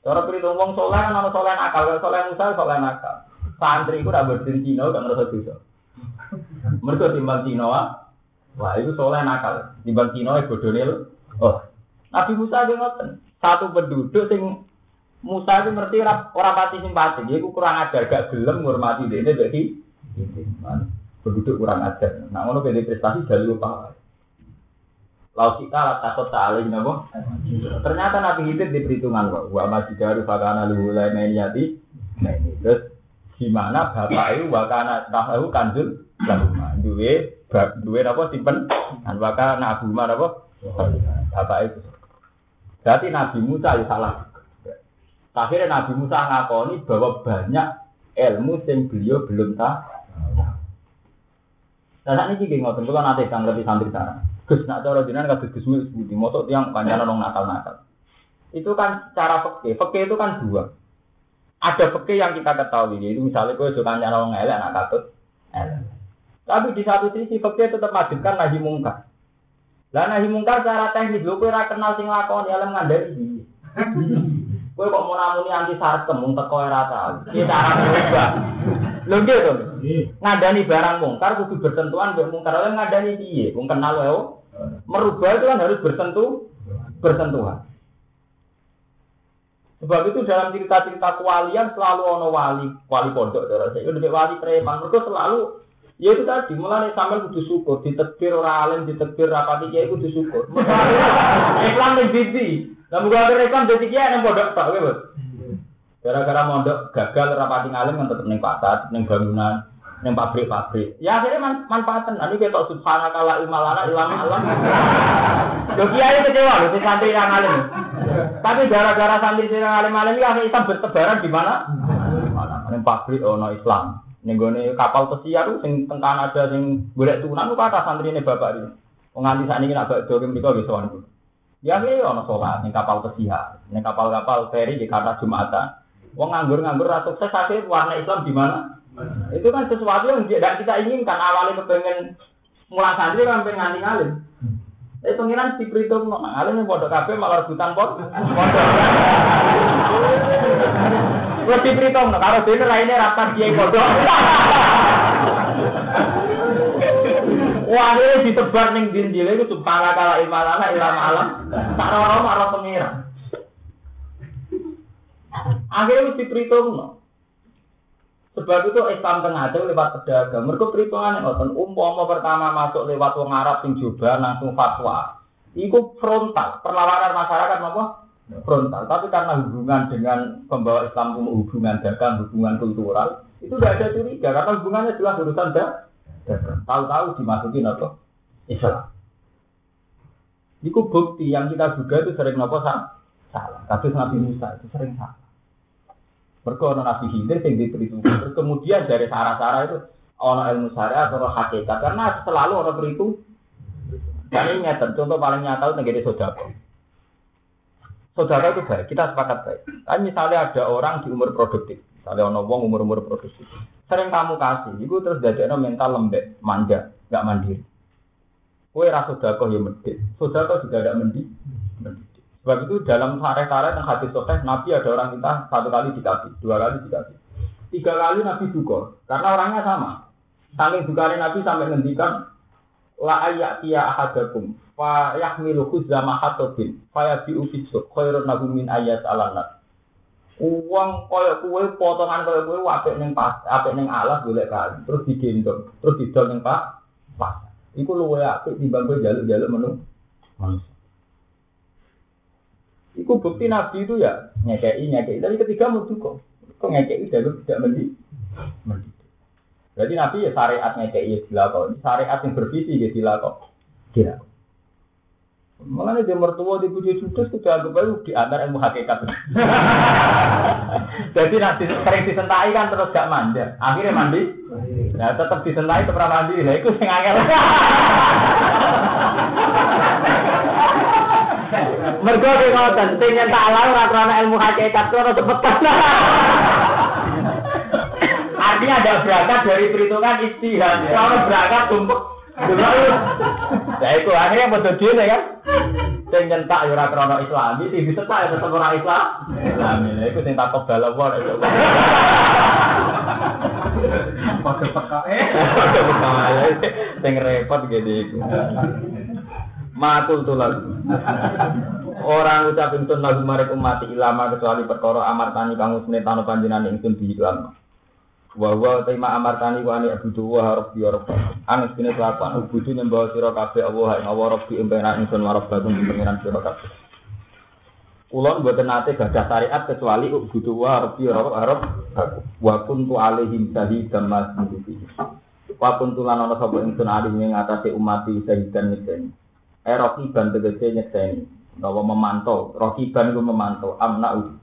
Cara perhitung wong soleh kan nama soleh nakal, soleh musa soleh nakal. Santri itu udah berdiri Cina, gak ngerasa dosa. Mereka timbang Cina, wah itu soleh nakal. Timbang Cina, bodoh nih Oh, Nabi Musa dia ngotot. Satu penduduk sing Musa itu ngerti orang pati simpati, dia kurang ajar, gak gelem ngurmati dia ini jadi penduduk kurang ajar. Nah, ngono beda prestasi dari lupa. Lalu kita takut tak nabo. Ternyata Nabi Hidir di perhitungan kok. Wa masih dari fakana lu mulai yati. Nah ini terus gimana bapak itu wakana tahu kanjul rumah duwe duwe apa simpen dan wakana abu mana apa bapak itu. Berarti Nabi Musa itu salah Akhirnya Nabi Musa ngakoni bahwa banyak ilmu yang beliau belum tahu. Nah, saat ini gini ngotot, kalau nanti sang lebih santri sana. Gus nak cara jinan kados Gus Mil sebuti, motot yang panjang nong nakal-nakal. Itu kan cara peke. Peke itu kan dua. Ada peke yang kita ketahui, itu misalnya gue suka nyala orang elek, anak katut, elek. Tapi di satu sisi peke tetap wajibkan nahi mungkar. Lah nahi mungkar secara teknis, gue kira kenal sing lakon, ya ngandari. (laughs) Kowe kok mau namuni anti sarkem mung teko ora tau. Iki cara berubah. Lho nggih to. Ngandani barang mungkar kudu bersentuhan mbek mungkar. Oleh ngandani piye? Wong kenal wae. Merubah itu kan harus bersentuh bersentuhan. Sebab itu dalam cerita-cerita kewalian selalu ono wali, wali pondok darah saya. Itu wali preman. Mereka selalu Ya itu tadi, mulai sampai kudu syukur, ditetir orang alim, ditetir rapati kiai kudu syukur. Islam yang bibi, lah muga akhir Islam dadi kiai nang pondok tok kowe, Gara-gara mondok gagal rapati ngalim kan tetep ning pasar, bangunan. Yang pabrik-pabrik. Ya akhirnya man manfaatan. Nanti kita subhanakala ilmalana ilama alam. Yo kiai kecewa loh, si santri yang alim. Tapi gara-gara santri yang alim-alim ini akhirnya Islam bertebaran di mana? Yang pabrik ono Islam. Ning kapal pesiar sing teng Kanada sing golek tunan ku kata santrine bapak iki. Wong nganti sakniki nek bak dore mriku wis sowan. Ya iki ono salat ning kapal pesiar, ning kapal-kapal feri di kata Jumatan. Wong nganggur-nganggur ra akhirnya warna Islam di mana? Itu kan sesuatu yang tidak kita inginkan. Awalnya kepengen mulai santri kan pengen nganti ngalim. Eh pengiran si Pritum no, ngalim yang bodoh kafe malah rebutan pot. Gue si Pritum no, kalau dia lainnya rapat dia bodoh. Wah, ini ditebar ning dinjil itu subhana kala imalana ilam alam. Tak orang marah pengiran. Akhirnya mesti perhitung no. Sebab itu Islam tengah itu lewat pedagang. Mereka perhitungan yang ngotot. Umpama pertama masuk lewat wong Arab sing coba langsung fatwa. Iku frontal. Perlawanan masyarakat apa? Frontal. Tapi karena hubungan dengan pembawa Islam itu hubungan dagang, hubungan kultural, itu tidak ada curiga. Karena hubungannya jelas urusan dagang. Tahu-tahu dimasukin apa? Islam. Iku bukti yang kita juga itu sering nopo salah. Kasus Nabi Musa itu sering salah. Ono Nabi Khidir sing diperhitungkan. Kemudian dari sarah-sarah itu ono ilmu syariat atau hakikat karena selalu ono perhitung. Dan ini nyata, contoh paling nyata itu negeri sodako. Saudara itu baik, kita sepakat baik. Kan misalnya ada orang di umur produktif, misalnya ono wong umur-umur produktif. Sering kamu kasih, itu terus dadekno mental lembek, manja, nggak mandiri. Kue rasa sodako ya medit, sodako juga tidak mendid. Sebab itu dalam sare-sare yang hadis sahih Nabi ada orang minta satu kali dikasih, dua kali dikasih. Tiga kali Nabi duka, karena orangnya sama. Saling dukanya Nabi sampai ngendikan la ayat tiya ahadakum fa yahmilu khuzza mahatobin fa yabi'u fisuk khairun lahu min ayat alanat. Uang koyok kue potongan koyok kue apik neng pas, apik neng alas boleh kali, terus digendong, terus didol neng pak pas. Iku luwe apik timbang kowe jaluk-jaluk menu manusia. Iku bukti Nabi itu ya ngekei ngekei. Tapi ketiga mau kok kok ngekei jalur tidak mendi. Jadi Nabi ya syariat ngekei ya dilakukan. Syariat yang bervisi ya dilakukan. Tidak. Makanya dia mertua di puji judes sudah anggap aja di antara ilmu hakikat. (laughs) Jadi nanti sering disentai kan terus gak manja. Akhirnya mandi. Nah tetap disentai tetap mandi. Nah itu angel. (laughs) Mergo ki ngoten, sing nyentak alam ora krana ilmu hakikat ora cepetan. Artinya ada berangkat dari perhitungan istihad. Kalau berangkat tumpuk Ya itu akhirnya betul dia kan. Sing nyentak ya ora krana Islami, sing disetak ya tetep ora Islam. Islami. Iku sing takok balawon itu. Pakai peka eh. Pakai peka sing repot gede iku. Makul tulan. Orang ucap intun lagu marek umat ilama kecuali perkara amartani kang tano panjenengan ingsun di iklan. Wa wa tema amartani wa ani abudu wa rabbi wa rabbi. Anis kene kelakuan ubudu nyembah sira kabeh Allah ing Allah rabbi impenan ingsun wa rabbakum pengiran sira kabeh. Kulon buatan nate gadah syariat kecuali ubudu wa rabbi wa rabbi wa kuntu alaihim syahidan mas Wa kuntu lan ana sapa ingsun alih ing atase umat syahidan niki. Eh rokiban tegese nyekseni. Bahwa memantau. Rokiban itu memantau. Amna uji.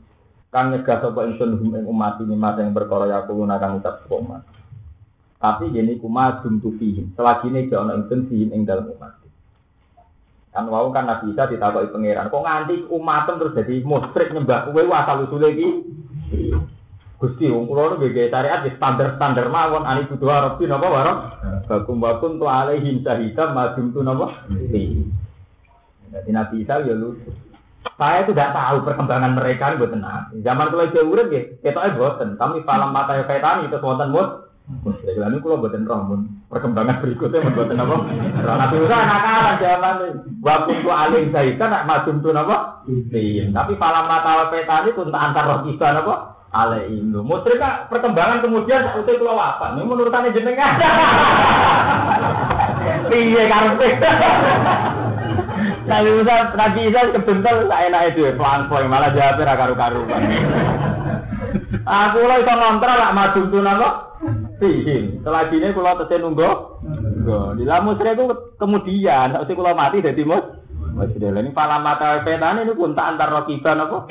Kang nyegah sapa ingsun hum ing umat ini masa yang berkara ya kulo kang ucap umat. Tapi gini kuma dum tu fihim. Selagi ini ono ingsun fihim ing dalam umat. Kan wau kan Nabi Isa ditakoki pangeran, kok nganti umatem terus jadi musyrik nyembah kowe asal usule iki. Gusti wong kula nu nggih syariat di standar-standar mawon ani kudu arep napa warok. Bakum bakum tu alaihi syahida madum tu napa? Jadi Nabi Isa ya lucu. Saya itu tidak tahu perkembangan mereka ini buat tenang. Zaman kalau saya urip ya, kita aja boten. Kami falam mata yang kaitan itu wonten mus. Jadi ini kalau buatan roh perkembangan berikutnya buatan apa? Nabi Isa anak-anak zaman waktu itu alim saya kan madum tu napa? Tapi falam mata yang kaitan itu untuk antar roh kita napa? alaihim. Musrik perkembangan kemudian udah keluar apa? Ini menurut jenengan. (laughs) Piye karepe? Nabi Musa, Nabi Isa kebentel saya naik itu pelan pelan malah jawab ra karu karu. (laughs) Aku lah itu ngontra lah madu tuh nama. Fihim. Setelah ini kalau tesih nunggu. Nunggu. Di lamu itu kemudian, saat kalau mati jadi mus. Masih ada ini pala mata petani ini pun tak antar rokiban apa?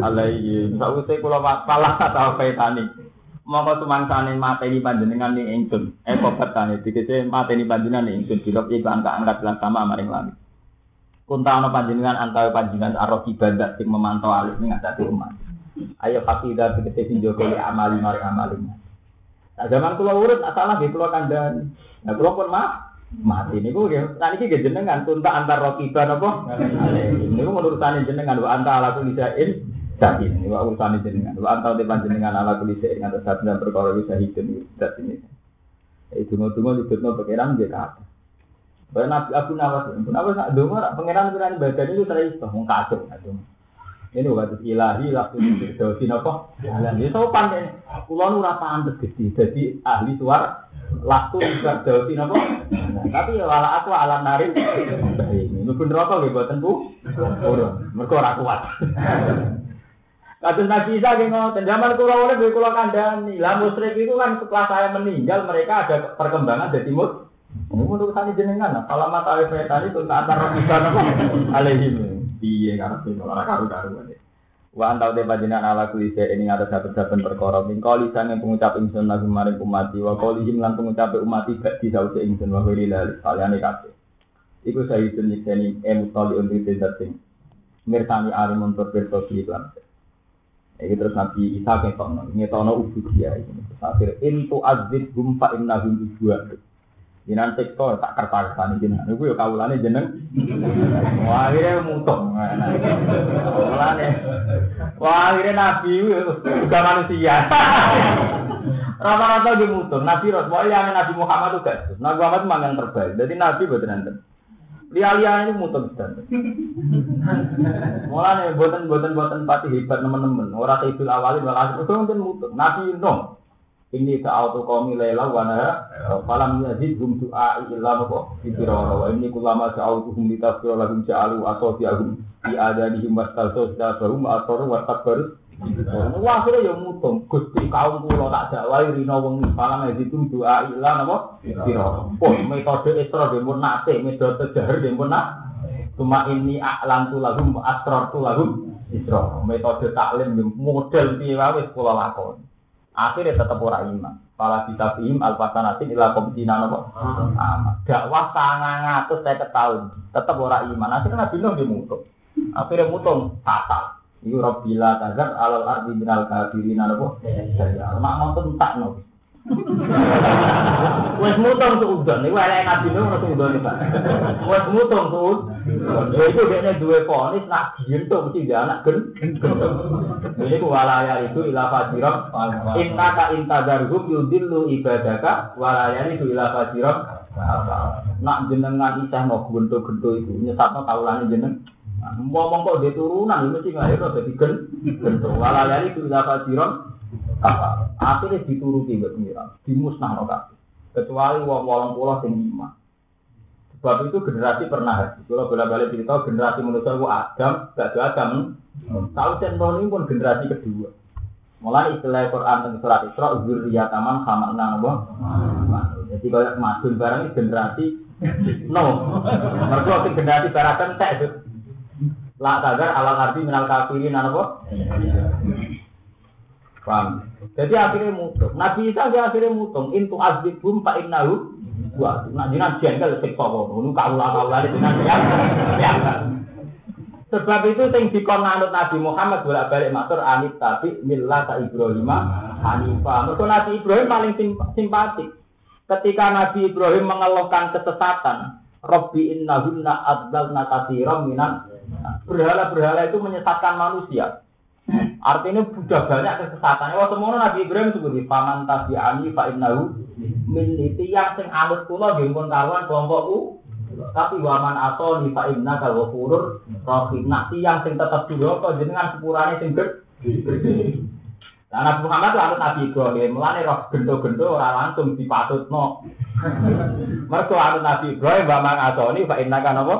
Alaihi. Saat itu kalau pala mata petani. Mongko sumangsane mateni panjenengan ning ingsun. Eh kobat tane dikece mateni panjenengan ning ingsun dirok iku angkat-angkat lan sama maring langit. Kunta ana panjenengan antawi panjenengan arok ibadah sing memantau alih ning ngatasi umat. Ayo fakida dikece pinjoko li amali maring amalinya. Nah, zaman kula urut salah nggih kula kandhani. Nah, kula pun mah mati niku nggih. Nah niki nggih jenengan tunta antar rokiban apa? Niku menurut jenengan wa anta ala kulli syai'in syahid. Wa urusan jenengan. Wa anta te panjenengan ala kulli syai'in saben perkara wis syahidun dat ini. Itu ngono-ngono dibetno pikiran nggih kata. Bae Nabi Abu Nawas, Abu Nawas nak donga rak pangeran pikiran badan itu saya iso wong kacau Ini waktu ilahi waktu itu napa? Lah ya sopan kan. Kula nu ora pantes gede dadi ahli suara Laku juga jauhi nopo. Tapi ya wala aku alam nari. Ini bener apa nggih buatan bu? Urun. Mergo ora kuat. Kados Nabi Isa ki ngoten, zaman kula oleh nggih kula kandhani. Lah musyrik itu kan setelah saya meninggal mereka ada perkembangan dari mut. Ini menurut saya jenengan, kalau mata alif tadi itu tak antar bisa apa? Alaihim. Iya, karena itu orang karu-karuan. Wa antau te panjenengan ala kulise ini ada satu-satu perkara mingko lisan yang pengucap ingsun lagu maring umati wa qalihim lan pengucap umati gak di sause ingsun wa wiri lali kaliane kabeh. Iku sahidun nyekeni emutali untuk tidak sing mirsani alim untuk pirsa lan Iki terus Nabi Isa ngetono, ngetono ubudiyah iki. Akhir intu azid hum fa innahum ibwa. Jinan sektor tak kertas jinan. Iku ya kawulane jeneng. Wah, akhirnya mutung. Kawulane. Wah, akhirnya Nabi juga manusia. Rata-rata dia mutung. Nabi Rasul, yang Nabi Muhammad juga. Nabi Muhammad memang yang terbaik. Jadi Nabi betul nanti. Lia-lia ini mutung standar. Mulane buatan buatan buatan pati hebat teman-teman. Orang idul awalin malah itu mungkin mutung. Nabi no. Ini auto kami lela wana falam yazid hum doa illa apa fikira wa ini kulama sa'autu hum litafsir lahum ja'alu asofiyahum di adanihim wastalsos dabahum asoru wastakbaru Wah, akhirnya ya mutung. Gusti kaum kula tak dakwai rina wengi falam yazid hum doa illa apa fikira. Oh, metode isra dhewe nate, metode jahar dhewe nak. Cuma ini aklan tu lahum asrar tu isra. Metode taklim model piye wae kula. Akhirnya tetap orang iman. Pala kita bim alfasanatin ila komtina nopo. Dakwah sangat ngatus saya ketahui. Tetap orang iman. Akhirnya Nabi Nuh dimutung. Akhirnya mutung fatal. Iku Rabbila tazar alal ardi minal kafirin nopo. Mak nonton tak nopo. Wes mutong suudon, niku elek nabi nu ora suudon Pak. Wes mutong suud. Ya itu dekne duwe ponis nak gintu mesti dia anak gen. Ini ku walaya itu ila fajirok. Inna ka intadarhum yudillu ibadaka walaya itu ila fajirok. Nak jenengan isah no gento-gento itu nyesatno kaulane jeneng. Ngomong kok dia turunan mesti ngahir dadi gen. Gento walaya itu ila fajirok. Akhirnya dituruti mbak pengiran dimusnah no kecuali wong wong pulau sing iman. Sebab itu generasi pernah haji kalau bolak balik cerita generasi manusia itu Adam gak Adam. Tahu centong ini pun generasi kedua. Mulai istilah Quran dan surat Isra sama enam jadi kalau madun barang ini generasi no mereka generasi barang kentek itu lah tagar arti minal kafirin apa Paham? Jadi akhirnya mutung. Nabi Isa dia akhirnya mutung. Intu azbibum pak innahu. Wah, nak jinak jengkel kono. Lu kaula kaula di jinak ya. Sebab itu sing dikon Nabi Muhammad bolak-balik matur anit tapi millah ta Ibrahim Hanifah. Mergo Nabi Ibrahim paling simpatik. Ketika Nabi Ibrahim mengeluhkan kesesatan, Rabbi innahunna adlalna katsiran minan berhala-berhala itu menyesatkan manusia. Artinya sudah banyak kesesatan. Wah semua Nabi Ibrahim sebut paman tabi'ani fa innahu min yang sing anut kula nggih pun karuan. Tapi waman atau di fa kalau furur rohim. Nah yang sing tetap kok jenengan sepurane sing gede. Nah, Nabi Muhammad lalu Nabi Ibrahim, mulane roh gento-gento ora langsung dipatutno. (laughs) Mergo anu Nabi Ibrahim wa mang atoni fa inna kana apa?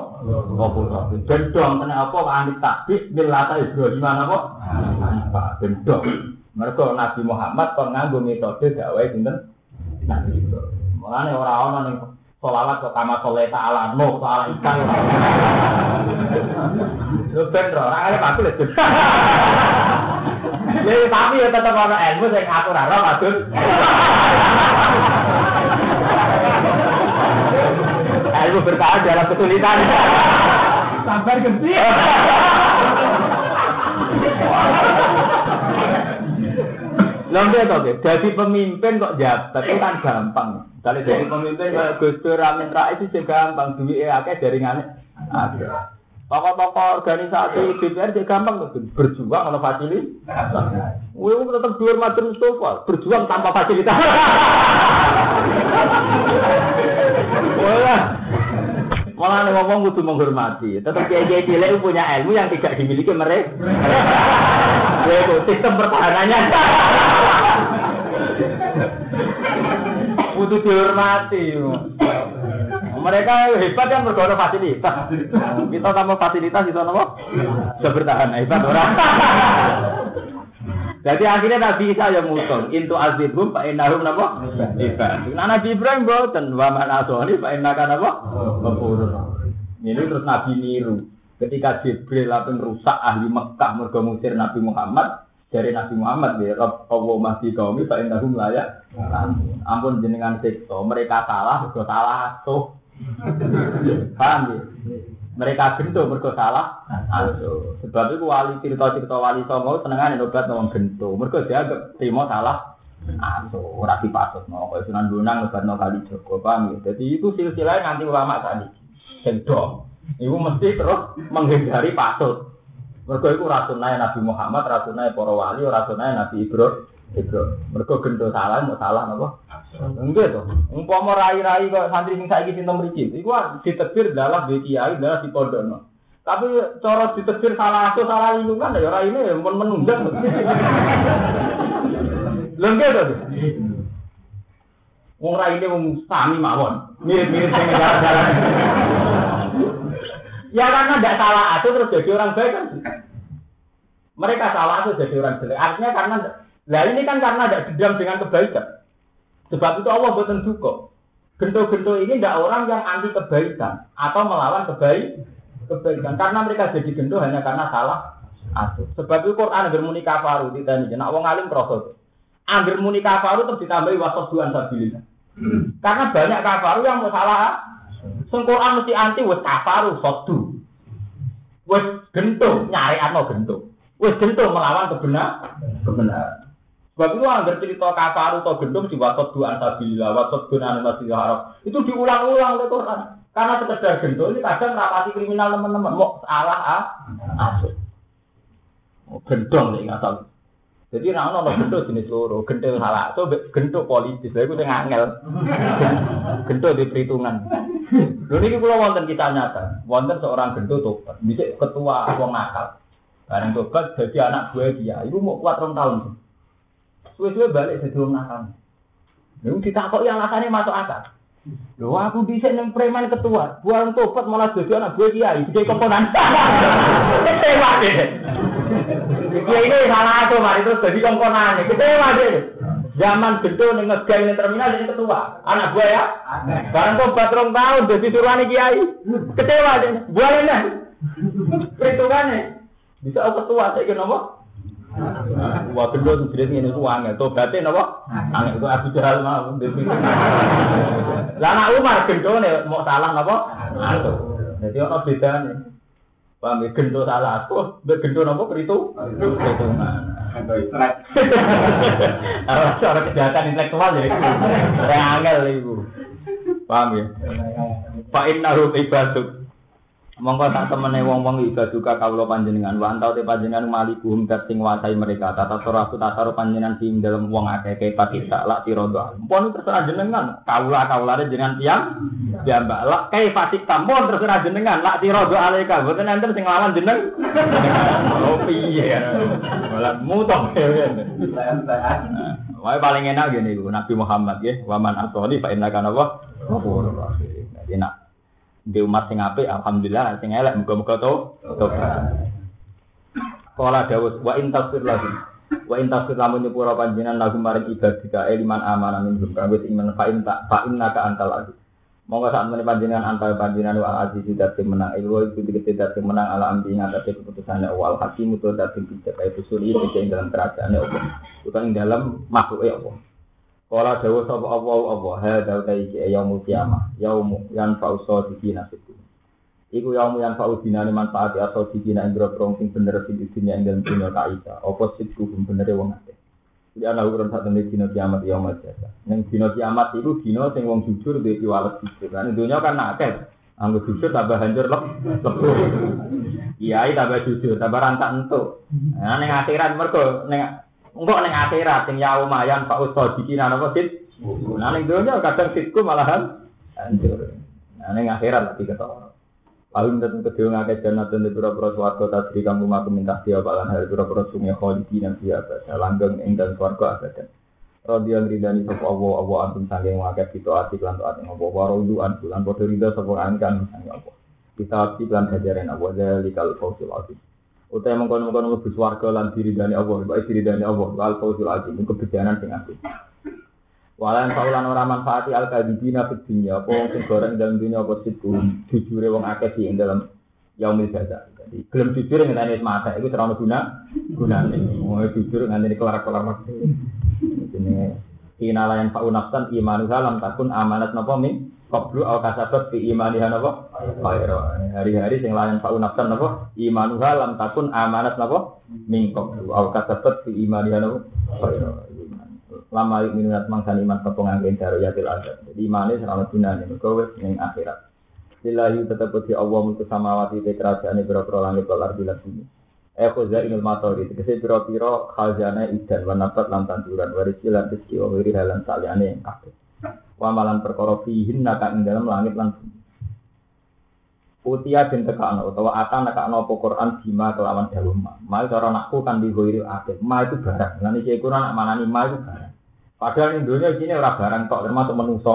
Apa gendong kena apa anit takbis millata Ibrahim apa? Gendong. Mergo Nabi Muhammad kon nganggo metode dakwah sinten? Nabi Ibrahim. Mulane ora ana ning solawat kok kama soleh ta'ala no ta'ala ikan. (laughs) Lu ben ora ora aku lho. Ya tapi ya tetep ana ilmu sing aku ora ora maksud. Ilmu bertahan dalam kesulitan. Sabar gede. Lha to, jadi pemimpin kok jabat itu kan gampang. Kalau jadi pemimpin kayak Gus Dur Amin Rais itu gampang, duit akeh jaringannya ada. Tokoh-tokoh organisasi DPR juga gampang berjuang kalau fasilitas. Wih, tetap dua macam Mustafa, berjuang tanpa fasilitas. Wah, malah ngomong kudu menghormati. Tetap kiai kiai cilik punya ilmu yang tidak dimiliki mereka. Ya itu sistem pertahanannya. Butuh dihormati. Mereka hebat kan berguna fasilitas. (laughs) Kita tambah fasilitas itu apa? Bisa bertahan hebat orang. (laughs) Jadi akhirnya Nabi Isa yang mutung, intu azibum pak inahum napa? Hebat. Nah Nabi Ibrahim boten wa man asoni pak inaka napa? Ghafurur. Ini terus Nabi niru. Ketika Jibril lapeng rusak ahli Mekah mergo musir Nabi Muhammad, dari Nabi Muhammad ya Rabb Allah masih kaumi fa innahum layak ampun jenengan siksa mereka salah mergo salah asuh (laughs) paham ya? Mereka gento mergo salah. Asuh sebab itu wali cerita-cerita wali songo senengane obat ngomong gento mergo dianggap terima salah. Asuh ora dipasut no. Kaya Sunan Bonang obat no kali Joko paham ya? Jadi itu silsilah nganti ulama tadi sendok Ibu mesti terus menghindari pasut. Mergo iku rasunane Nabi Muhammad, rasunane para wali, rasunane Nabi Ibrahim. Ibrahim. Mergo gendo salah, mau salah napa? Enggak to. Umpama rai-rai kok santri sing saiki sinten mriki, iku ditetir dalam di kiai, dalam di pondokno. Tapi cara ditetir salah asuh, salah lingkungan ya ora ini men menunjuk. Lha enggak to. Wong raine wong sami mawon. Mirip-mirip sing jalan-jalan. Ya karena tidak salah asuh terus jadi orang baik kan. Mereka salah asuh jadi orang jelek. Artinya karena lah ini kan karena tidak dendam dengan kebaikan. Sebab itu Allah buatan duka. Gento-gento ini tidak orang yang anti kebaikan atau melawan kebaik kebaikan. Karena mereka jadi gento hanya karena salah asuh. Sebab itu Quran bermuni kafaru di tadi. Nak wong alim proses. Angger muni kafaru terus ditambahi wasab duan sabilillah. Karena banyak kafaru yang mau salah Quran mesti anti wis kafaru sodu. Wis gento nyariano gento. Wis gento melawan kebenar kebenaran. Sebab itu anggar cerita kafaru atau gento mesti wasot dua ansabilillah, wasot dua masjidil haram. Itu diulang-ulang oleh Quran. Karena sekedar gento ini kadang rapati kriminal teman-teman. Mau salah ah, asuh. Oh, gendong nih nggak. Jadi nah ono gento jenis loro, gento salah, so gento politis, lha iku sing angel. (laughs) Gento di perhitungan. Lho niki kula wonten kita nyata, wonten seorang gento tobat, bisa ketua wong nakal. Bareng tobat jadi anak gue dia, ibu mau kuat rong tahun. Suwe-suwe balik jadi wong nakal. Lalu ditakoki alasannya masuk akal. Lho aku bisa neng preman ketua, buang tobat malah jadi anak gue kiai, gede komponan. (laughs) Kecewa deh. Dia ini salah tuh, mari terus jadi komponan. Kecewa deh. Zaman gede ning ngegai ning terminal jadi ketua. Anak gue ya. Barang tobat rong tahun jadi turunane kiai. Kecewa deh. Buang ini. Perhitungannya. Bisa ketua saya kenapa? Wah, kedua tuh jadi ini tuh angin. Tobatnya napa? Angin itu Abu Jahal mau. Lah anak Umar gendho nih mau salah napa? Aduh. Jadi ono bedane. Paham ya gendho salah aku, mbek gendho napa peritu? Perhitungan. Cara kejahatan intelektual ya itu. Angel iku. Paham ya? Fa innahu ibaduk. Monggo tak temene wong-wong ibaduka kawula panjenengan wa antau te panjenengan malikuhum dat sing nguasai mereka tata suraku tata panjenengan sing dalem wong akeh ke patita lak tirodo. Mpun terserah jenengan kawula kawulane jenengan tiyang ya mbak lak kai fatik tampon terserah jenengan lak tirodo alika boten enten sing lawan jeneng. (laughs) Oh piye. Malah mutung. (laughs) Wae paling enak gini Nabi Muhammad ya, waman asoli fa inna kana wa ghafurur rahim. Enak di umat sing apik alhamdulillah sing elek muga-muga to tobat. Kala Dawud wa in tasfir lagi. Wa in tasfir lamun nyepura panjenengan lagu maring ibadika eliman amana minhum kang wis iman fa in ta fa inna ka antal aziz. Monggo saat meneh panjenengan antal panjenengan wa aziz dadi menang ilmu itu dadi dadi menang ala ngatasi keputusannya wal hakim itu dadi bijak kaya usuli ing dalam kerajaannya Allah. Utawa ing dalam makhluke Allah. Kala dawa sapa Allah Allah hadza ta iki yaumul kiamah yaumu yan fausa dikina situ. Iku yaumu yan fa'u dinane manfaati atau dikina ing grogrong sing bener sing dunya ing dalam dunya kaisa. Apa situ bener wong akeh. Jadi ana ukuran sak temene dina kiamat yaumul jasa. Ning dina kiamat iku dina sing wong jujur duwe piwales jujur. Kan dunya kan akeh. Anggo jujur tambah hancur lep lebur. Iya, tambah jujur, tambah rantak entuk. Nah ning akhirat mergo ning engko ning akhirat sing yauma yan fa'u dikina napa sit. Nah ning dunya kadang sitku malahan hancur. Nah ning akhirat lagi ketara. Paling tentu kedua ngakai janatun di pura-pura suarga tasri kamu maku minta dia balan hari pura-pura sungai kholidi dan dia abad langgeng ing dan suarga abadan Rodi yang ridani sopo Allah Allah antum sanggeng ngakai itu ati klan to ati Allah warodu antu lan podo ridho sopo angkan sanggeng Allah kita ati klan hajarin Allah dari kal fausul azim Utai mengkono-mengkono lebih suarga lan diridani Allah. Baik diridani Allah. Kal fausul azim. Kebejanan sing agung Walan saulan ora manfaati al kadibina fid dunya. Apa wong sing goreng dalam dunya apa situ jujure wong akeh di dalam yaumil jaza. Jadi gelem jujur ngene mata iku terlalu guna gunane. Wong jujur ngene kelar-kelar waktu. Jenenge kinalayan pak unafsan imanu lam takun amanat napa min qablu au kasabat fi imaniha napa khaira. Hari-hari sing layan pak unafsan napa imanu lam takun amanat napa min qablu au kasabat fi imaniha napa khaira lama minunat mangsa iman sapa ngangge yatil azab. Jadi imane ora gunane mergo wis ning akhirat. Lillahi tetep di Allah mulku samawati te kerajaane pira-pira langit wal ardi lan bumi. Eh khuzainul matori tegese pira-pira khazanah idan wa nabat lan tanduran wa rizki lan rizki wa wiri halan. Wa malan perkara fihin naka ing dalam langit lan bumi. Utia bin tekakno utawa akan nekakno apa Quran bima kelawan dalem ma. Ma cara nakku kan dihoiri akeh. Ma itu barang. Lan iki Quran nak manani ma itu barang. Padahal di dunia orang barang kok termasuk menungso.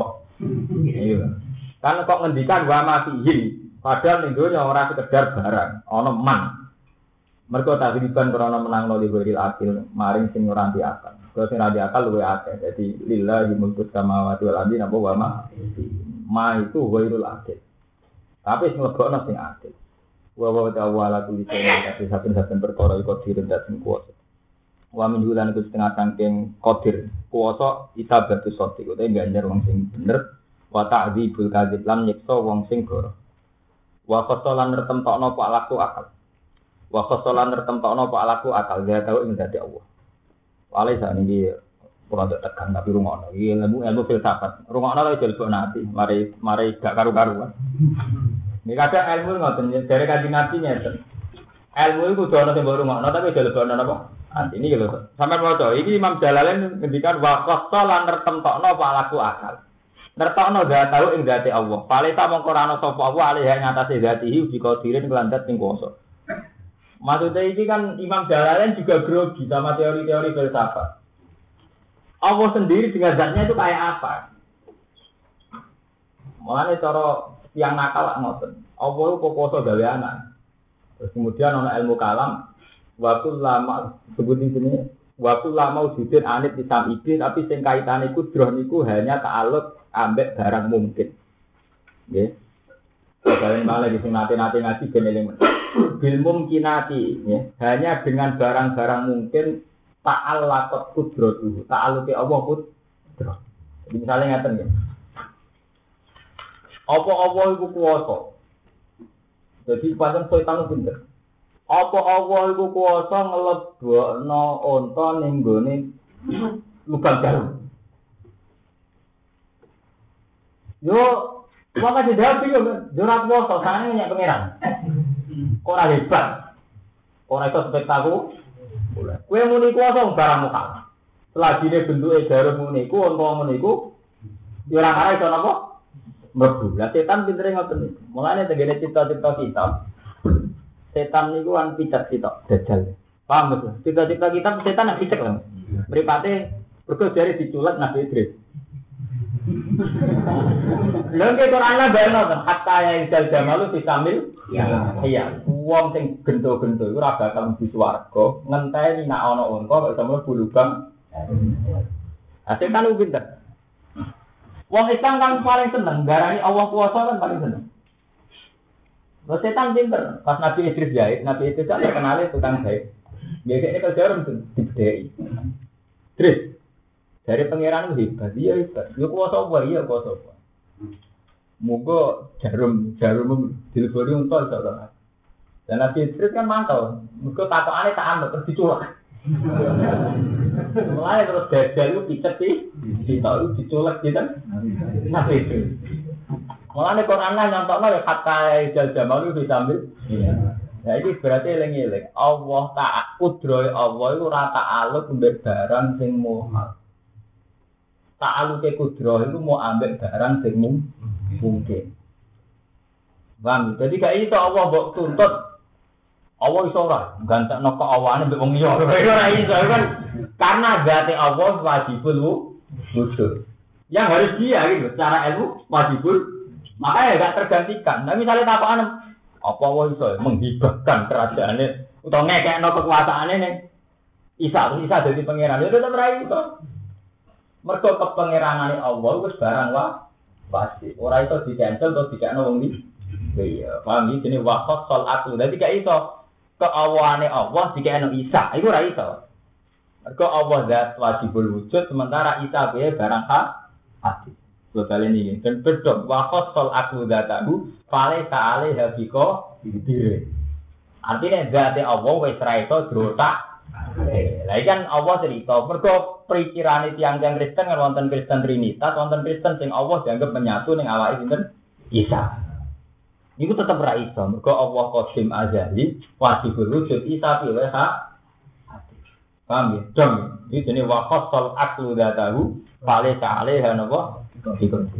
Iya. Kan kok ngendikan wa matihin. Padahal dunia orang sekedar barang, ono man. Mereka tak dibanding karena menang lo di akil, maring sing ora di akal. Kalau sing di akal luwe akeh. Jadi lillahi mulku samawati wal ardi napa wa ma. Ma itu ghairul akil. Tapi sing lebokno sing akil. Wa wa ta'ala kulli shay'in kasih saben-saben perkara iku direndat sing kuwasa. Wa min hulan itu setengah tangking kodir kuwasa itabatu soti kote ganjar wong sing bener wa ta'dzibul kadzib lan nyiksa wong sing goro wa khosolan nertemtokno pak laku akal wa khosolan nertemtokno pak laku akal dia tahu ing dadi Allah wale sak niki kula ndak tekan tapi rungokno iki ilmu ilmu filsafat rungokno lho jel nanti mari mari gak karu-karuan ini kadang ilmu ngoten dari kanjeng Nabi nyeten ilmu itu kudu ana sing rungokno tapi jel apa Nah, ini gitu. Sampai mau coba, ini Imam Jalalain ngendikan waktu lan nertemtokno pak laku akal. Nertokno gak tahu ing dati Allah. Paling tak mongko rano sapa Allah alih yang ngatasi dati hiu di kodirin kelandat ning kuwasa. Maksudnya ini kan Imam Jalalain juga grogi sama teori-teori filsafat. Allah sendiri dengan zatnya itu kayak apa? Mulanya cara yang nakal ngoten. Allah itu pokoso gawe anak. Terus kemudian ana ilmu kalam, waktu lama sebut di sini waktu lama wujudin anit di samidi tapi sing kaitan iku droh hanya ta'aluk ambek barang mungkin nggih Kalian malah di sini nanti ngaji geneling bil mungkinati ya. hanya dengan barang-barang mungkin ta'allaqat qudratuhu ta'alluqi Allah qudrah jadi misalnya ngaten ya. Apa Allah iku kuwasa jadi pancen setan pinter. Apa Allah iku kuwasa nglebokno unta ning gone lubang jarum? Yo, maka dijawab yo, yo ora kuwasa, sanane nyek pangeran. Kok ora hebat. Ora iso spektakuler. Kowe muni kuwasa barang muka. Selagi ini bentuknya jarum muni ku, unta muni ku, yo ora arah iso napa? Mlebu. Lah setan pintere ngoten niku. Mulane tengene cita-cita kita setan niku kan picat kita dajal. Paham betul? Cita-cita kita setan nak picat lah. Meripate berkau dari diculat Nabi Idris. Lalu kita orang bayang kan, hatta ya idal jamalu disamil, iya, iya. wong sing gento-gento iku ora bakal mlebu swarga ngenteni nak ana unta kok iso mlebu lubang. Hasil kan lu pinter. Wong Islam kan paling seneng garani Allah kuasa kan paling seneng. Lo setan pinter. Pas Nabi Idris jahit, Nabi Idris kan terkenal tukang jahit. Biasanya orang tuh dibedai. Terus dari pangeran itu hebat, iya hebat. Ya kuasa apa? Iya kuasa apa? Moga jarum jarum dilebori untuk itu Dan Nabi Idris kan mantau. Moga aneh tak ambil terus diculak. (laughs) Mulai terus dajjal itu picet sih, ditahu diculak gitu. Nabi Idris. Mulane Quran lah nyontokno ya kata jal jamal itu disambil. Iya. Nah ini berarti eling-eling. Allah tak kudroy Allah itu rata mbek barang sing muhal. Tak aluk ke kudroy itu mau ambil barang sing mungkin. Bang, jadi kayak itu Allah mbok tuntut Allah iso ora gantek noko awane mbek wong liya. (laughs) Ora iso kan karena zate Allah wajibul wujud. Yang harus dia gitu, secara ilmu wajibul Makanya gak tergantikan. Nah misalnya tapakan apa wah iso menghibahkan kerajaannya atau no kekuasaannya nih Isa Isa jadi pangeran itu tetap rai itu. Mereka kepengerangan Allah itu barang wah pasti. Orang itu di cancel atau tidak nong di. Iya, paham ini jenis wakot sol aku. Jadi kayak itu keawalannya Allah Isa itu rai itu. Mereka Allah zat wajibul wujud sementara Isa be barang hak hati. Global ini dan bedok wakos sol aku datahu pale saale habiko diri. Artinya zati Allah wes raiso drotak. Lah kan Allah cerita mergo perikiran tiang-tiang Kristen kan wonten Kristen Trinitas, wonten Kristen sing Allah dianggap menyatu ning awake sinten Isa. Iku tetep ra iso, mergo Allah qadim azali, wajibul wujud Isa piye ha. Paham ya? Dong, jenis wakos sol aklu datahu, pale saale hanapa? Ikut.